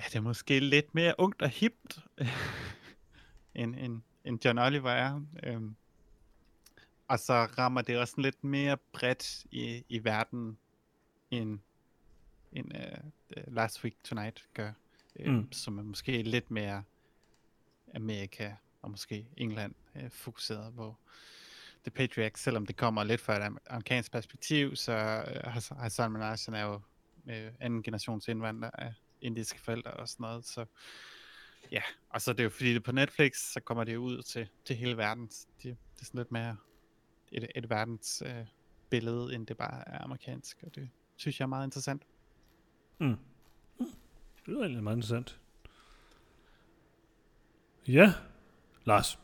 ja, det er måske lidt mere ungt og hipt, end, end, end John Oliver er. Um, og så rammer det også lidt mere bredt i, i verden, end, end uh, Last Week Tonight gør. Mm. Mm. Som er måske lidt mere Amerika og måske England uh, fokuseret, hvor The Patriot Act, selvom det kommer lidt fra et am- amerikansk perspektiv, så Hass- Hassan Minaj han er jo uh, anden generations indvandrer af indiske forældre og sådan noget, så ja, og så er det jo fordi det er på Netflix, så kommer det jo ud til, til hele verden. Det, det er sådan lidt mere et, et verdens øh, billede, end det bare er amerikansk, og det synes jeg er meget interessant. Mm. Mm. Det er egentlig meget interessant. Ja, Lars.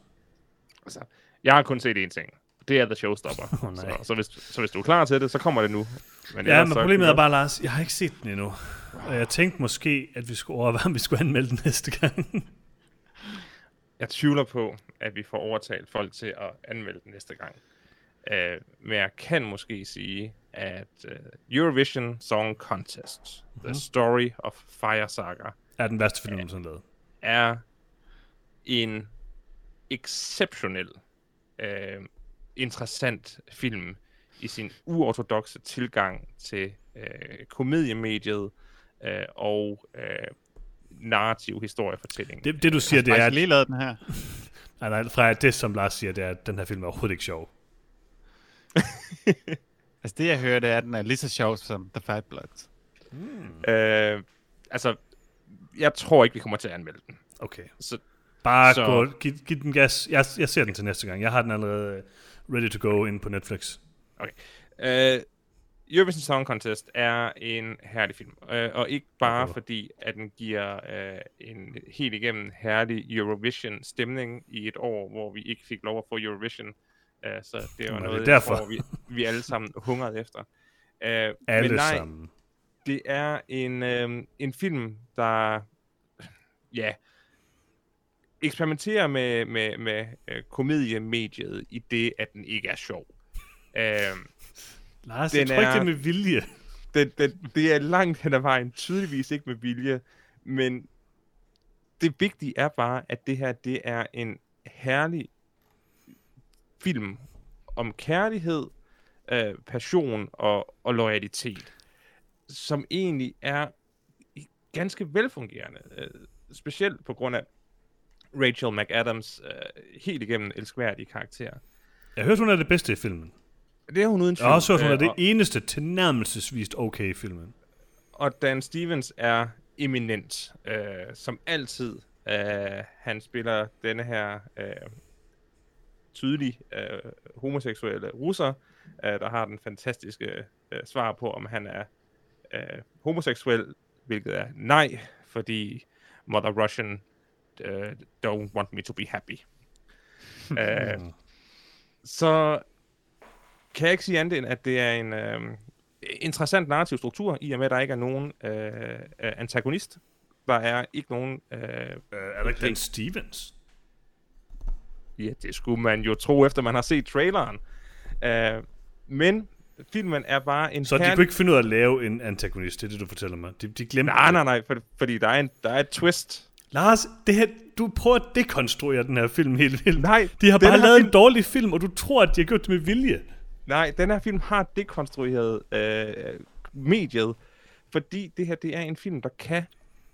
altså, jeg har kun set én ting. Det er The Showstopper. Nej. så, så, hvis, så hvis du er klar til det, så kommer det nu. Men Ja, men problemet er bare, Lars, jeg har ikke set den endnu. Og jeg tænkte måske, at vi skulle overveje, om vi skulle anmelde den næste gang. Jeg tvivler på, at vi får overtalt folk til at anmelde den næste gang. Uh, men jeg kan måske sige, at uh, Eurovision Song Contest, Mhm. The Story of Fire Saga, er den værste film, nogensinde lavet. er en exceptionel, uh, interessant film i sin uortodoxe tilgang til uh, komediemediet uh, og uh, narrativ historiefortælling. Det, det du siger, det jeg er... har At, lige lavet den her. nej, nej, fra det, som Lars siger, det er, at den her film er overhovedet ikke sjov. Altså det jeg hører, det er, at den er lige så sjov som The Five Bloods. Øh, altså, jeg tror ikke, vi kommer til at anmelde den. Okay. Så, Bare Så- gå, giv, giv den gas. Jeg, jeg ser den til næste gang. Jeg har den allerede øh, ready to go inde på Netflix. øh, Eurovision Song Contest er en herlig film. Øh, og ikke bare Okay. fordi, at den giver øh, en helt igennem herlig Eurovision-stemning i et år, hvor vi ikke fik lov at få Eurovision. Øh, så det er det er noget, derfor. hvor vi, vi alle sammen hungrede efter. Øh, Alle men nej, sammen. det er en, øh, en film, der ja, eksperimenterer med, med, med øh, komediemediet i det, at den ikke er sjov. Øh, Lars, den jeg tror ikke, er- det er med vilje. det, det, det er langt hen ad vejen, tydeligvis ikke med vilje, men det vigtige er bare, at det her, det er en herlig film om kærlighed, øh, passion og, og loyalitet, som egentlig er ganske velfungerende, øh, specielt på grund af Rachel McAdams øh, helt igennem elskværdige karakter. Jeg har hørt, hun er det bedste i filmen. Det er hun uden Jeg har også hørt, hun er det og- eneste tilnærmelsesvist okay i filmen. og Dan Stevens er eminent, øh, som altid. Øh, han spiller denne her øh, tydelige øh, homoseksuelle russer, øh, der har den fantastiske øh, svar på, om han er øh, homoseksuel, hvilket er nej, fordi Mother Russian øh, don't want me to be happy. øh, så kan jeg ikke sige andet end, at det er en øh, interessant narrativ struktur, i og med, at der ikke er nogen øh, øh, antagonist. Der er ikke nogen... Øh, Øh, er der ikke Dan Stevens? ja, det skulle man jo tro, efter man har set traileren. Øh, men filmen er bare en Så de kunne ikke finde ud af at lave en antagonist, det er det, du fortæller mig. De, de glemte Nej, nej, nej, for, fordi der er, en, der er et twist. Lars, det her, du prøver at dekonstruere den her film helt vildt. Nej, de har den bare lavet film- en dårlig film, og du tror, at de har gjort det med vilje. Nej, den her film har dekonstrueret øh, mediet, fordi det her det er en film, der kan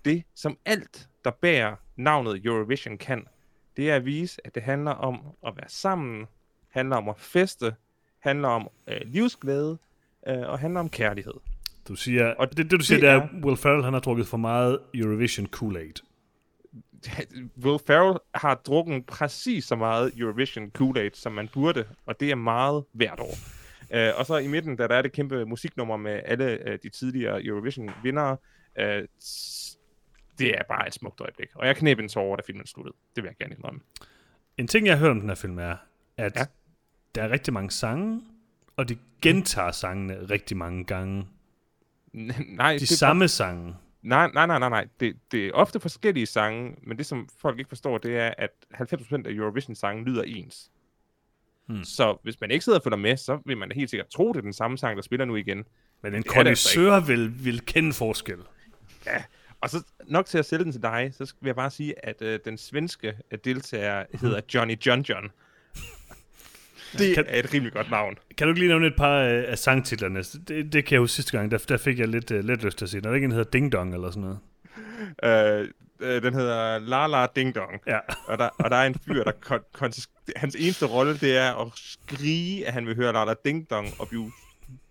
det, som alt, der bærer navnet Eurovision kan. Det er at vise, at det handler om at være sammen, handler om at feste, handler om øh, livsglæde, øh, og handler om kærlighed. Du siger, Og det, det du siger, det det er, er- at Will Ferrell han har drukket for meget Eurovision Kool-Aid. Will Ferrell har drukket præcis så meget Eurovision Kool-Aid, som man burde, og det er meget hvert år. Øh, og så i midten, der, der er det kæmpe musiknummer med alle øh, de tidligere Eurovision-vindere. Øh, det er bare et smukt øjeblik. Og jeg knæb en tårer, da filmen sluttede. Det vil jeg gerne indrømme. En ting, jeg har hørt om den her film, er, at Ja. der er rigtig mange sange, og de gentager sangene rigtig mange gange. nej, De det, samme sange. Nej, nej, nej, nej, nej. Det, det er ofte forskellige sange, men det, som folk ikke forstår, det er, at 90% af Eurovision-sange lyder ens. Hmm. Så hvis man ikke sidder og følger med, så vil man helt sikkert tro, det er den samme sang, der spiller nu igen. Men en det altså kondisør vil, vil kende forskel. Og så nok til at sælge den til dig, så vil jeg bare sige, at øh, den svenske øh, deltager hedder Johnny John John. Det Kan- er et rimelig godt navn. Kan du ikke lige nævne et par øh, af sangtitlerne? Det, det kan jeg huske sidste gang, der, der fik jeg lidt, uh, lidt lyst til at sige. Der er ikke en, der hedder Ding Dong eller sådan noget. Øh, øh, den hedder La La Ding Dong. Ja. Og der, og der er en fyr, der kon- kon- hans eneste rolle, det er at skrige, at han vil høre La La Ding Dong, og blive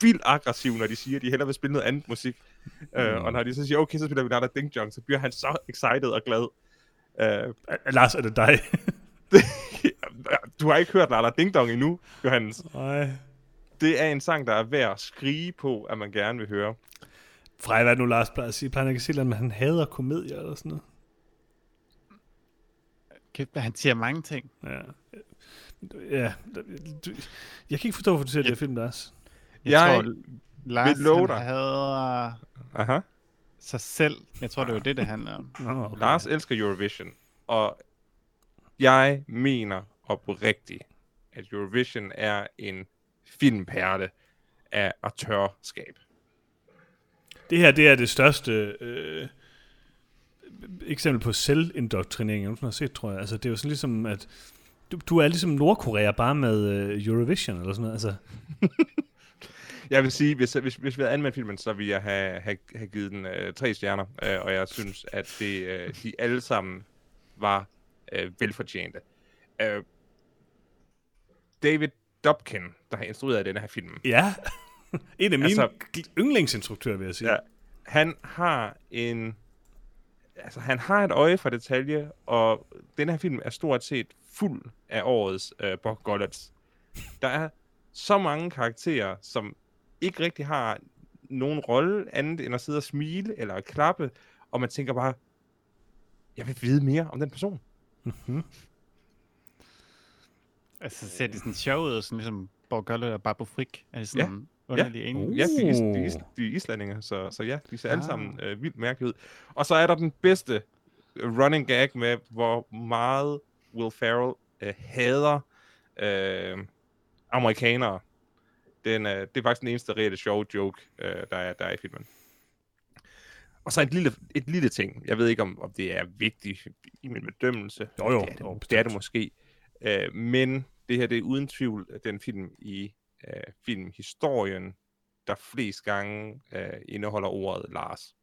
vildt aggressiv, når de siger, at de hellere vil spille noget andet musik. Mm. Øh, og når de så siger, okay, så spiller vi La La Ding Dong, så bliver han så excited og glad. Øh, Lars, er det dig? du har ikke hørt La La Ding Dong endnu, Johannes. Nej. Det er en sang, der er værd at skrige på, at man gerne vil høre. Frej, hvad det nu Lars plejer at sige? Plejer ikke at sige, at han hader komedier eller sådan noget? Kæft, han siger mange ting. Ja. Ja, du, jeg kan ikke forstå, hvorfor du ser det her film, Lars. Jeg, Jeg tror, Lars love han dig. hader Aha. sig selv. Jeg tror, det var det, det handler om. Okay. Lars elsker Eurovision, og jeg mener oprigtigt, at Eurovision er en filmperle af autørskab. Det her, det er det største øh, eksempel på selvindoktrinering, jeg nogensinde har set, tror jeg. Altså, det er jo sådan ligesom, at du, du er ligesom Nordkorea bare med øh, Eurovision eller sådan noget. Altså, Jeg vil sige, hvis, hvis, hvis vi havde anmeldt filmen, så ville jeg have, have, have givet den øh, tre stjerner, øh, og jeg synes, at det, øh, de alle sammen var øh, velfortjente. Øh, David Dobkin, der har instrueret denne her film, ja, en af mine Altså- yndlingsinstruktører, vil jeg sige. Ja, han har en... Altså, han har et øje for detalje, og den her film er stort set fuld af årets øh, Bob Gollets. Der er så mange karakterer, som ikke rigtig har nogen rolle andet end at sidde og smile eller klappe, og man tænker bare, jeg vil vide mere om den person. Altså, ser de sådan sjov ud, sådan ligesom Borg Golle og Barbro Frick? Er det sådan ja. underlige ja. Ja, de, is, de, is, Uh. de er islændinge, så, så ja, de ser alle Ah. sammen øh, vildt mærkelige ud. Og så er der den bedste øh, running gag med, hvor meget Will Ferrell øh, hader øh, amerikanere. Den, øh, det er faktisk den eneste reelle sjove joke, øh, der, er, der er i filmen. Og så et lille, et lille ting. Jeg ved ikke, om, om det er vigtigt i min bedømmelse. Jo, jo, Det er det, jo, det, er det måske. Øh, men det her det er uden tvivl den film i øh, filmhistorien, der flest gange øh, indeholder ordet Lars.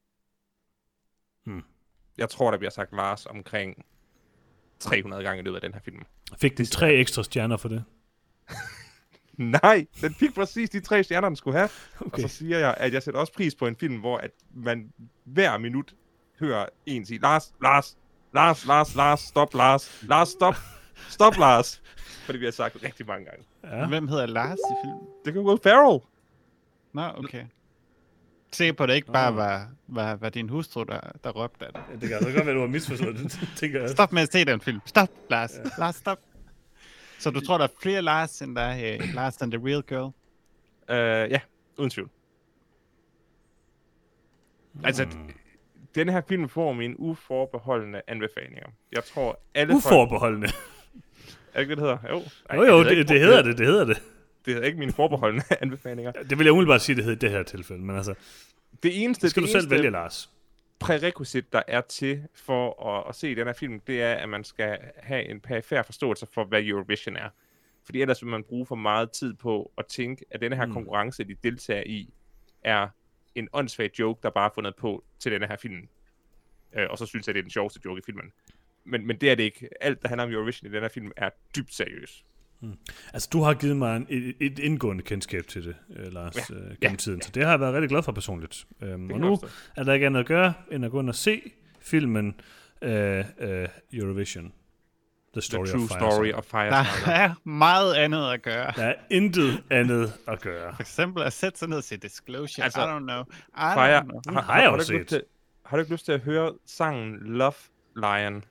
Hmm. Jeg tror, der bliver sagt Lars omkring 300 gange i løbet af den her film. Fik den tre ekstra stjerner for det? Nej, den fik præcis de tre stjerner, den skulle have. Okay. Okay. Og så siger jeg, at jeg sætter også pris på en film, hvor at man hver minut hører en sige, Lars, Lars, Lars, Lars, Lars, stop, Lars, Lars, stop, stop, Lars. For det bliver sagt rigtig mange gange. Ja. Hvem hedder Lars i filmen? Det kan Will Ferrell. Nå, okay. Sikker på, at det ikke bare var, var, var din hustru, der, der råbte af det. Det kan altså godt være, du har misforstået det, tænker jeg. Stop med at se den film. Stop, Lars. Ja. Lars, stop. Så du tror, der er flere Lars, end der er uh, Lars than the real girl? Uh, ja, uden tvivl. Altså, Hmm. denne her film får mine uforbeholdende anbefalinger. Jeg tror, alle folk... Er det ikke, det, det hedder? Jo, Ej, Jo, jo, det, ikke- det hedder det, det hedder det. Det hedder ikke mine forbeholdende anbefalinger. Det vil jeg umiddelbart sige, det hedder i det her tilfælde, men altså, Det eneste, det skal det du selv eneste vælge, Lars. prærequisit, der er til for at, at se den her film, det er, at man skal have en perifær forståelse for, hvad Eurovision er. Fordi ellers vil man bruge for meget tid på at tænke, at denne her Mm. konkurrence, de deltager i, er en åndssvag joke, der bare er fundet på til denne her film. Øh, og så synes jeg, det er den sjoveste joke i filmen. Men, men det er det ikke. Alt, der handler om Eurovision i den her film, er dybt seriøs. Altså, du har givet mig en, et, et indgående kendskab til det, øh, Lars, Ja, øh, gennem ja, tiden, så det har jeg været rigtig glad for personligt. Øhm, og nu er der ikke andet at gøre, end at gå ind og se filmen øh, øh, Eurovision. The Story The True of Story Fire. of Der Firestarter. er meget andet at gøre. Der er intet andet at gøre. For eksempel at sætte sig ned og se Disclosure. Altså, I don't know. I Fire, don't know. Den har jeg jo du ikke set. lyst til, har du ikke lyst til at høre sangen Love Lion?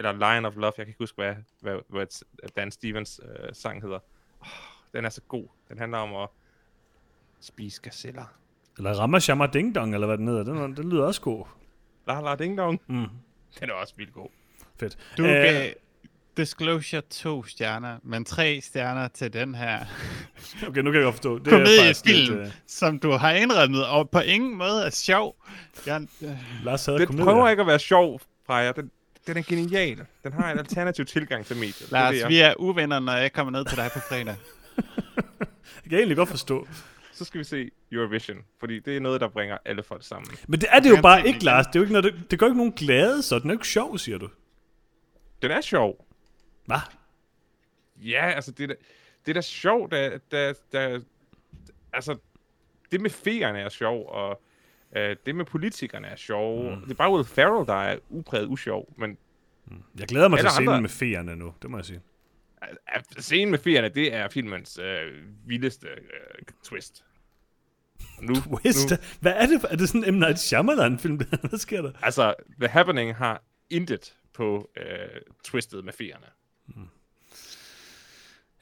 Eller Lion of Love, jeg kan ikke huske, hvad, hvad, hvad Dan Stevens øh, sang hedder. Oh, den er så god. Den handler om at spise gazeller. Eller Rammer Shammer Ding Dong, eller hvad den hedder. Den, den lyder også god. La la ding dong. Mm. Den er også vildt god. Fedt. Du Øh, gav Disclosure to stjerner, men tre stjerner til den her Okay, nu kan jeg godt forstå. Det er faktisk lidt, komediefilm, øh, som du har indrømmet, og på ingen måde er sjov. Jeg, øh, Lars havde Den prøver ikke at være sjov, Freja. Den, den er genial. Den har en alternativ tilgang til mediet. Det er Lars, det, jeg- vi er uvenner, når jeg kommer ned til dig på fredag. Jeg kan egentlig godt forstå. Så skal vi se Eurovision, fordi det er noget, der bringer alle folk sammen. Men det er det jo bare ikke. Lars. Det, er jo ikke noget, det, det gør ikke nogen glade, så den er jo ikke sjov, siger du. Den er sjov. Hvad? Ja, altså det er da, det er da sjovt, at der, der, altså det med feerne er sjov, og øh, det med politikerne er sjov. Mm. Det er bare Will Ferrell, der er upræget usjov, men Jeg glæder mig til scenen andre- med feerne nu, det må jeg sige. scenen med feerne, det er filmens øh, vildeste øh, twist. Nu, Twist? Nu, Hvad er det? for- Er det sådan en M. Night Shyamalan-film? Hvad sker der? altså, The Happening har intet på øh, twistet med feerne.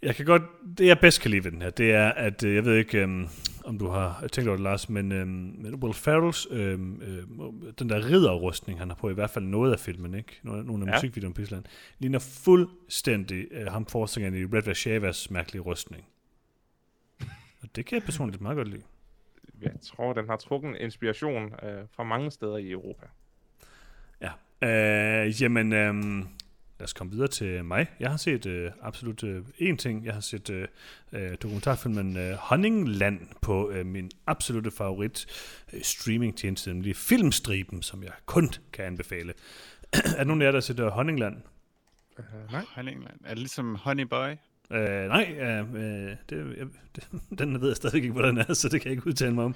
Jeg kan godt, det jeg bedst kan lide ved den her, det er, at øh, jeg ved ikke, øhm, om du har tænkt over det, Lars, men, øhm, men Will Ferrells, øhm, øh, den der ridderrustning, han har på i hvert fald noget af filmen, ikke? Nogle, nogle af Ja. musikvideoerne på Island, ligner fuldstændig øh, ham forsangeren i Red Vashavas mærkelige rustning. Og det kan jeg personligt meget godt lide. Jeg tror, den har trukket inspiration øh, fra mange steder i Europa. Ja. Øh, jamen, øh, lad os komme videre til mig. Jeg har set øh, absolut øh, én ting. Jeg har set øh, øh, dokumentarfilmen øh, Honningland på øh, min absolute favorit øh, streamingtjeneste, nemlig Filmstriben, som jeg kun kan anbefale. er der nogen af jer, der har set øh, Honningland? Uh, nej. Honningland. Er det ligesom Honey Boy? Øh, nej, øh, det, jeg, det, den ved jeg stadig ikke, hvordan er, så det kan jeg ikke udtale mig om.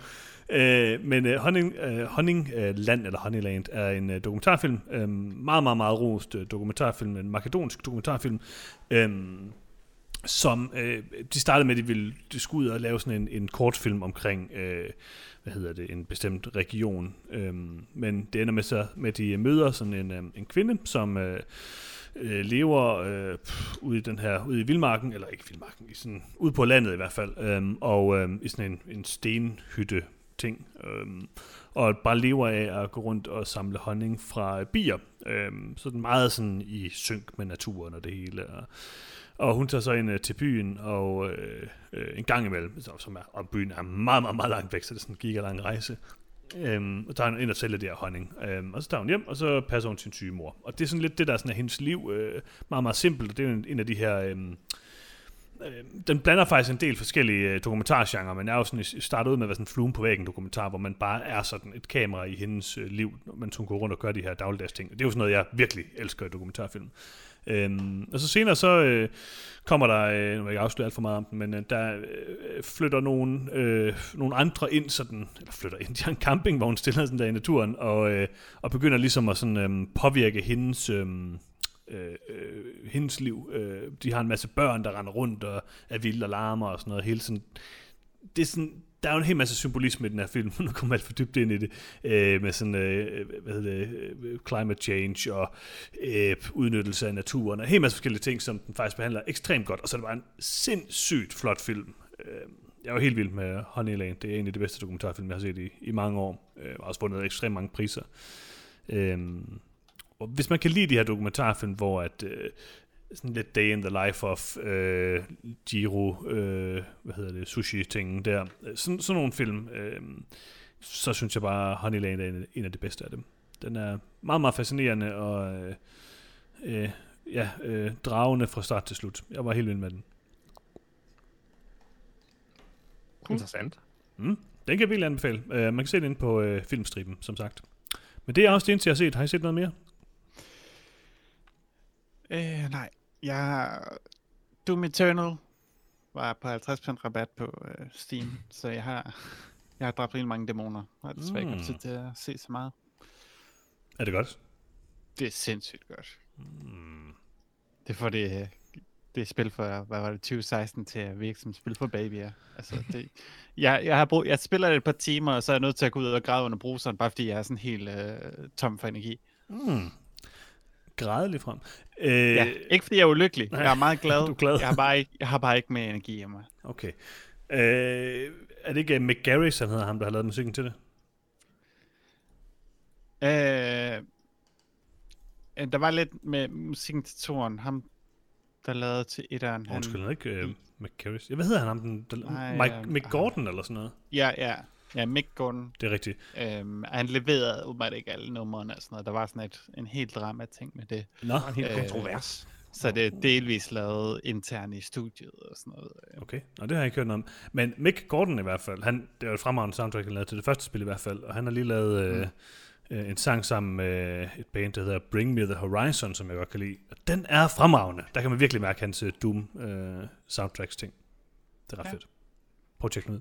Øh, men øh, Honning, øh, Honningland, eller Honeyland, er en øh, dokumentarfilm. Øh, meget, meget, meget rost øh, dokumentarfilm. En makedonsk dokumentarfilm. Øh, som øh, de startede med, at de ville de skulle ud og lave sådan en, en kortfilm omkring, øh, hvad hedder det, en bestemt region. Øh, men det ender med, så, med at de møder sådan en, øh, en kvinde, som... Øh, øh, lever øh, pff, ude i den her ude i vildmarken eller ikke vildmarken, i sådan ude på landet i hvert fald, øh, og øh, i sådan en, en stenhytte ting, øh, og bare lever af at gå rundt og samle honning fra øh, bier. Øh, så den meget sådan i synk med naturen og det hele. Og, og hun tager så ind øh, til byen, og øh, øh, en gang imellem, så, som er, og byen er meget, meget, meget langt væk, så det er sådan en gigalang rejse. Øhm, og tager hun ind og sælger det her honning. Øhm, og så tager hun hjem, og så passer hun sin syge mor. Og det er sådan lidt det, der sådan er hendes liv. Øh, meget, meget simpelt, og det er jo en, en af de her... Øhm, øh, den blander faktisk en del forskellige øh, dokumentargenre, men er jo sådan øh, i- ud med at være sådan en flue på væggen dokumentar, hvor man bare er sådan et kamera i hendes øh, liv, mens hun går rundt og gør de her dagligdags ting. Og det er jo sådan noget, jeg virkelig elsker i dokumentarfilm. Øhm, og så senere så øh, kommer der, øh, nu vil jeg ikke afsløre alt for meget om den, men øh, der øh, flytter nogle, øh, nogle andre ind, sådan, eller flytter ind, de har en campingvogn stiller sådan der i naturen, og, øh, og begynder ligesom at sådan, øh, påvirke hendes, øh, øh, øh, hendes liv. Øh, de har en masse børn, der render rundt og er vilde og larmer og sådan noget. Hele sådan, det er sådan, der er jo en hel masse symbolisme i den her film, nu kommer alt for dybt ind i det, øh, med sådan, øh, hvad hedder det, øh, climate change og øh, udnyttelse af naturen, og en hel masse forskellige ting, som den faktisk behandler ekstremt godt, og så er det bare en sindssygt flot film. Øh, jeg var helt vild med Honeyland, det er en af de bedste dokumentarfilm, jeg har set i, i mange år, øh, og har også vundet ekstremt mange priser. Øh, og hvis man kan lide de her dokumentarfilm, hvor at, øh, sådan lidt day in the life of øh, Giro, øh, hvad hedder det, sushi-tingen der. Sådan, sådan nogle film, øh, så synes jeg bare, Honeyland er en, en af de bedste af dem. Den er meget, meget fascinerende og øh, øh, ja, øh, dragende fra start til slut. Jeg var helt vild med den. Interessant. Mm, den kan jeg virkelig anbefale. Uh, man kan se den inde på uh, filmstriben, som sagt. Men det er også det eneste, jeg har set. Har I set noget mere? Øh, nej. Jeg... Doom Eternal var på 50% rabat på øh, Steam, så jeg har, jeg har dræbt rigtig mange dæmoner. Jeg har desværre ikke Mm. tid til at se så meget. Er det godt? Det er sindssygt godt. Det får det, det spil for, hvad var det, 2016 til at virke som spil for babyer. Altså, det, jeg, jeg, har brug, jeg spiller det et par timer, og så er jeg nødt til at gå ud og græde under bruseren, bare fordi jeg er sådan helt øh, tom for energi. Mm. Græde lige frem. Øh, Ja, ikke fordi jeg er ulykkelig. Jeg er meget glad. Du er glad. Jeg har bare ikke, jeg har bare ikke mere energi i mig. Okay. Øh, er det ikke uh, Mick Garris, han hedder ham, der har lavet musikken til det? Øh, øh, der var lidt med musikken til toren. Ham, der lavede til etteren. han- Undskyld, ikke uh, Mick Garris. Jeg, hvad hedder han ham? Den, den, Nej, Mike, øhm, Mick ah. Gordon eller sådan noget? Ja, ja. Ja, Mick Gordon. Det er rigtigt. Øhm, han leverede åbenbart ikke alle numrene og sådan noget. Der var sådan et, en helt drama ting med det. Nå, En helt Øh, kontrovers. Så det er delvis lavet internt i studiet og sådan noget. okay. Nå, det har jeg ikke hørt noget om. Men Mick Gordon i hvert fald, han, det var et fremragende soundtrack, han lavede til det første spil i hvert fald, og han har lige lavet øh, øh, en sang sammen med et band, der hedder Bring Me The Horizon, som jeg godt kan lide. Og den er fremragende. Der kan man virkelig mærke hans øh, Doom øh, soundtracks ting. Det er ret ja. fedt. Prøv at tjekke den ud.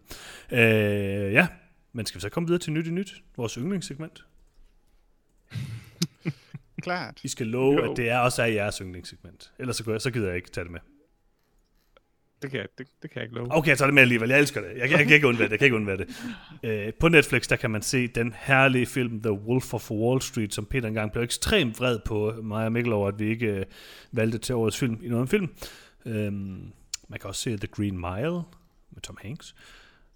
Øh, ja, men skal vi så komme videre til nyt i nyt? Vores yndlingssegment. Klart. I skal love, Jo. at det er også er jeres yndlingssegment. Ellers så, jeg, så gider jeg ikke tage det med. Det kan, jeg, det, det kan jeg ikke love. Okay, jeg tager det med alligevel. Jeg elsker det. Jeg, jeg, jeg kan ikke undvære det. Jeg kan ikke undvære det. Øh, på Netflix, der kan man se den herlige film The Wolf of Wall Street, som Peter engang blev ekstremt vred på mig og Mikkel over, at vi ikke øh, valgte til årets film i noget om film. Øhm, man kan også se The Green Mile med Tom Hanks.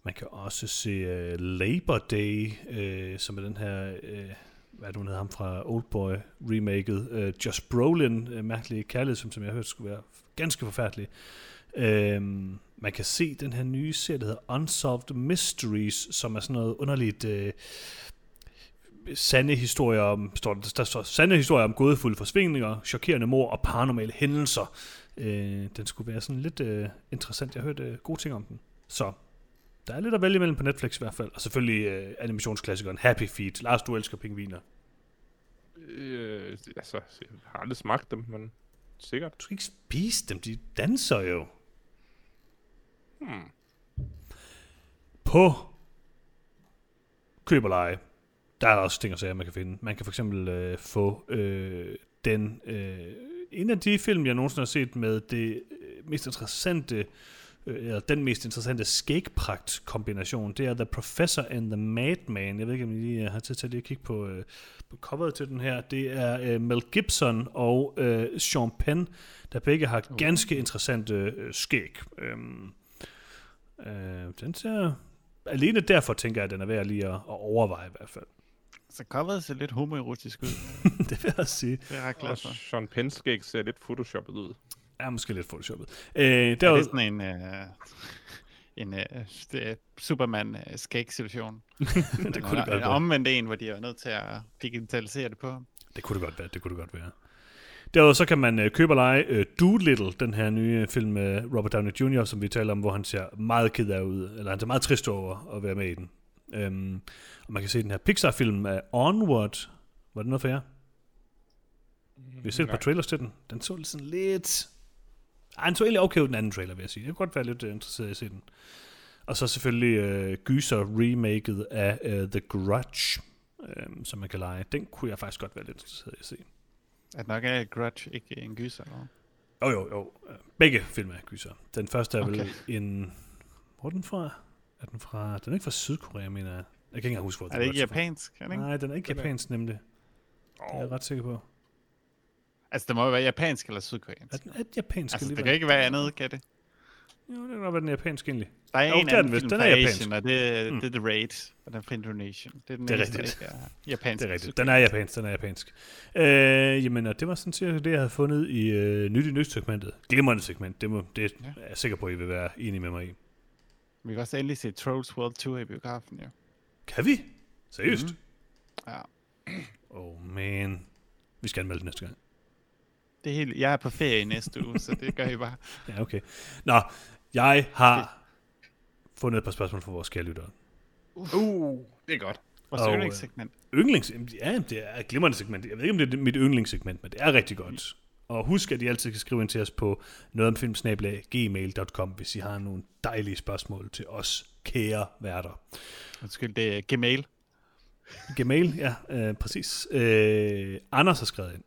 Man kan også se uh, Labor Day, uh, som er den her, uh, hvad er det, hun hedder ham fra Oldboy remaket, uh, Josh Brolin, uh, mærkelig kærlighed, som, som jeg hørte hørt skulle være ganske forfærdelig. Øhm, man kan se den her nye serie, der hedder Unsolved Mysteries, som er sådan noget underligt øh, sande historier om, står, der, der står sande historier om gådefulde forsvindinger, chokerende mor og paranormale hændelser. Øh, den skulle være sådan lidt øh, interessant. Jeg har hørt øh, gode ting om den. Så der er lidt at vælge imellem på Netflix i hvert fald. Og selvfølgelig øh, animationsklassikeren Happy Feet. Lars, du elsker pingviner. Øh, altså, jeg har aldrig smagt dem, men sikkert. Du skal ikke spise dem, de danser jo. Hmm. På køb og leje, der er der også ting og sager, man kan finde. Man kan for eksempel øh, få øh, den, øh, en af de film, jeg nogensinde har set med det øh, mest interessante, øh, eller den mest interessante skægpragt-kombination, det er The Professor and the Madman. Jeg ved ikke, om I lige har tid til at lige kigge på, øh, på coveret til den her. Det er øh, Mel Gibson og øh, Sean Penn, der begge har ganske interessante øh, skæg. Øhm, øh, den ser... Alene derfor tænker jeg, at den er værd lige at, at overveje i hvert fald. Så coveret ser lidt homoerotisk ud. det vil jeg sige. Det er jeg ret glad Og for. Sean Penns skæg ser lidt photoshoppet ud. Er måske lidt photoshoppet. Øh, Er der, det sådan en, uh, en uh, Superman-skæg-situation? det kunne det godt være. omvendt en, hvor de er nødt til at digitalisere det på. Det kunne det godt være, det kunne det godt være. Derudover så kan man øh, købe og lege øh, Doolittle, den her nye film med Robert Downey Jr., som vi taler om, hvor han ser meget ked af ud, eller han ser meget trist over at være med i den. Øhm, og man kan se den her Pixar-film af Onward. Var det noget for jer? Vi har set et par trailers til den. Den så lidt sådan lidt... Ej, den så egentlig okay ud, den anden trailer, vil jeg sige. Jeg kunne godt være lidt øh, interesseret i at se den. Og så selvfølgelig øh, Gyser-remaket af øh, The Grudge, øh, som man kan lege. Den kunne jeg faktisk godt være lidt interesseret i at se. At nok er Grudge ikke en gyser. eller? Jo, jo, jo. Begge film er gyser. Den første er. Okay. vel en... Hvor er den fra? Er den fra... Den er ikke fra Sydkorea, mener jeg. Jeg kan ikke engang huske, hvor Er det ikke er japansk? Er det ikke? Nej, den er ikke Den japansk, nemlig. Det er jeg ret sikker på. Altså, det må jo være japansk eller sydkoreansk. Er den er japansk Altså, det kan ikke være andet, kan det? Jo, det kan godt være, den japansk egentlig. Der er Jo, en anden den film Den er japansk. Asien, og det, Mm. det er The Raid, og den er fra Indonesien. Det er, den Det er rigtigt. Er japansk. Det er rigtigt. Den er japansk, den er japansk. Øh, jamen, og det var sådan cirka det, jeg havde fundet i øh, nyt i nyt segmentet. Glimrende segment, det, må, det Ja. er jeg sikker på, at I vil være enige med mig i. Vi kan også endelig se Trolls World 2 i biografen, jo. Kan vi? Seriøst? Mhm. Ja. Oh man. Vi skal anmelde næste gang. Det er helt, jeg er på ferie næste uge, så det gør I bare. Ja, okay. Nå, jeg har fundet et par spørgsmål fra vores kære lyttere. Uh, det er godt. Vores Og, øh, yndlingssegment. Yndlings... Ja, det er et glimrende segment. Jeg ved ikke, om det er mit yndlingssegment, men det er rigtig godt. Og husk, at I altid kan skrive ind til os på nogetomfilmsnabelag.gmail.com, hvis I har nogle dejlige spørgsmål til os kære værter. Undskyld, det er Gmail. Gmail, ja, øh, præcis. Øh, Anders har skrevet ind.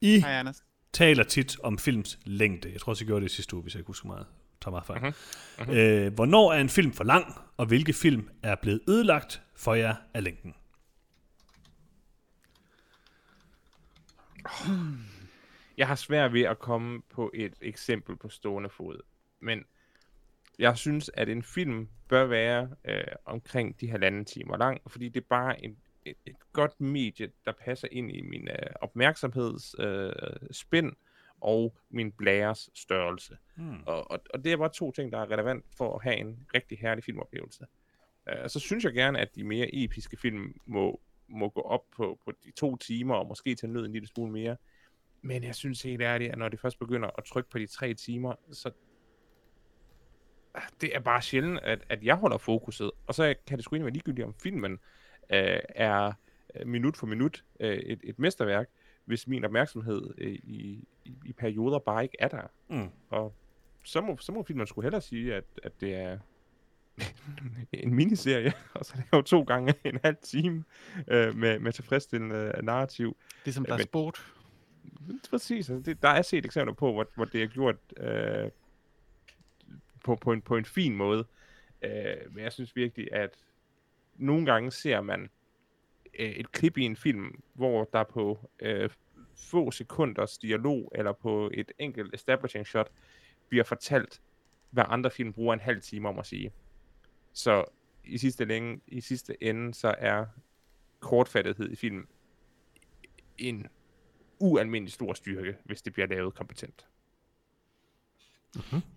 I Hej, Anders. taler tit om films længde. Jeg tror også, jeg gjorde det i sidste uge, hvis jeg ikke husker meget. Tager meget fejl. Mhm. Øh, hvornår er en film for lang, og hvilke film er blevet ødelagt for jer af længden? Jeg har svært ved at komme på et eksempel på stående fod, men jeg synes, at en film bør være øh, omkring de halvanden timer lang, fordi det er bare en, et, et godt medie, der passer ind i min øh, opmærksomhedsspænd øh, og min blæres størrelse. Hmm. Og, og, og det er bare to ting, der er relevant for at have en rigtig herlig filmoplevelse. Uh, så synes jeg gerne, at de mere episke film må, må gå op på, på de to timer, og måske tage ned en lille smule mere. Men jeg synes helt ærligt, at når det først begynder at trykke på de tre timer, så det er bare sjældent, at, at jeg holder fokuset. Og så kan det sgu egentlig være ligegyldigt, om filmen øh, er øh, minut for minut øh, et, et mesterværk, hvis min opmærksomhed øh, i, i, i perioder bare ikke er der. Mm. Og så må, så må filmen skulle hellere sige, at, at det er en miniserie, og så er det jo to gange en halv time øh, med, med tilfredsstillende narrativ. Ligesom der er Men- sport. Præcis, altså det, der er set eksempler på, hvor, hvor det er gjort øh, på, på, en, på en fin måde. Øh, men jeg synes virkelig, at nogle gange ser man øh, et klip i en film, hvor der på øh, få sekunders dialog, eller på et enkelt establishing shot, bliver fortalt, hvad andre film bruger en halv time om at sige. Så i sidste, længe, i sidste ende, så er kortfattethed i film en ualmindelig stor styrke, hvis det bliver lavet kompetent.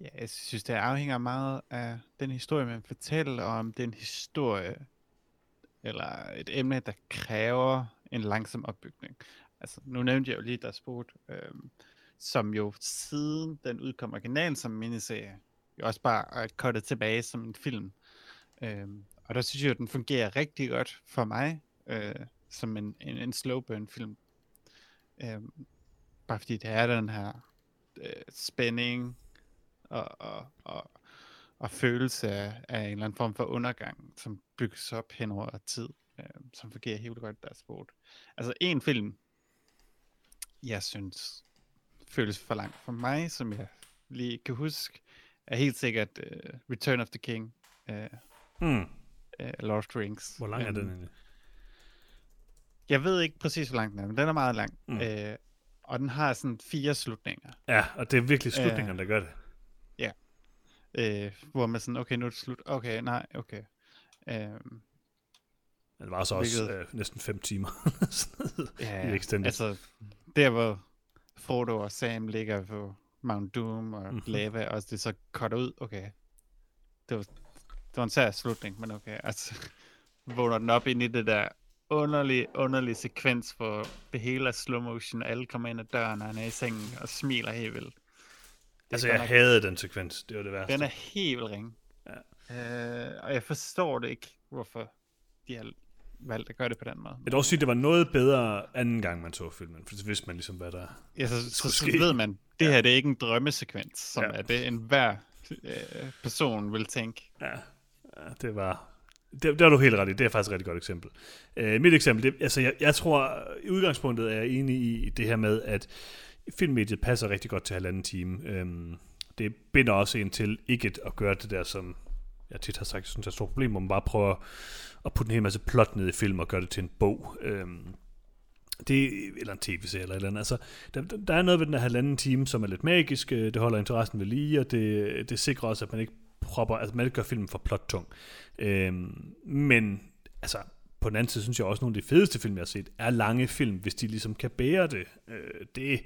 Ja, jeg synes, det afhænger meget af den historie, man fortæller, og om den historie, eller et emne, der kræver en langsom opbygning. Altså, nu nævnte jeg jo lige Der Sport, øhm, som jo siden den udkom originalt som miniserie, jo også bare er cuttet tilbage som en film. Øhm, og der synes jeg, at den fungerer rigtig godt for mig, øh, som en, en, en slow burn film. Øhm, bare fordi det er den her øh, spænding, og, og, og, og følelse af, af en eller anden form for undergang, som bygges op hen over tid, øh, som fungerer helt godt der sport. Altså en film, jeg synes føles for langt for mig, som jeg lige kan huske, er helt sikkert uh, Return of the King, uh, Hmm. uh, Lord of the Rings. Hvor lang er Øhm, den egentlig? Jeg ved ikke præcis, hvor lang den er, men den er meget lang. Mm. Mm. Uh, og den har sådan fire slutninger. Ja, og det er virkelig slutningerne, der gør det. Øh, hvor man sådan, okay, nu er det slut. Okay, nej, okay. Øhm, Det var så også Hvilket- øh, næsten fem timer. Ja, I extended. altså der hvor Frodo og Sam ligger på Mount Doom og mm-hmm. lava, og det så cutter ud, okay. Det var, det var en sær slutning, men okay, altså vågner den op ind i det der underlig, underlig sekvens, hvor det hele er slow motion, alle kommer ind ad døren, og han er i sengen og smiler helt vildt. Det altså, jeg nok- havde den sekvens. Det var det værste. Den er helt vildt ringe. Ja. Øh, og jeg forstår det ikke, hvorfor de har valgt at gøre det på den måde. Jeg vil også sige, at det var noget bedre anden gang, man så filmen, for så vidste man ligesom, hvad der... Ja, så, så, skulle så ske. ved man, det ja. her det er ikke en drømmesekvens, som Ja. er det, en hver øh, person vil tænke. Ja det var... Det, det har du helt ret i. Det er faktisk et rigtig godt eksempel. Øh, mit eksempel, det, altså jeg, jeg tror, i udgangspunktet er jeg enig i det her med, at filmmediet passer rigtig godt til halvanden time. Øhm, det binder også en til ikke at gøre det der, som jeg tit har sagt, jeg synes er et stort problem, hvor man bare prøver at putte en hel masse plot ned i film og gøre det til en bog. Øhm, det, eller en tv-serie eller et eller andet. Altså, der, der- er noget ved den her halvanden time, som er lidt magisk. Øh, det holder interessen ved lige, og det, det sikrer også, at man ikke propper, altså man gør filmen for plottung. Øhm, men altså, på den anden side synes jeg også, at nogle af de fedeste film, jeg har set, er lange film, hvis de ligesom kan bære det. Øh, det,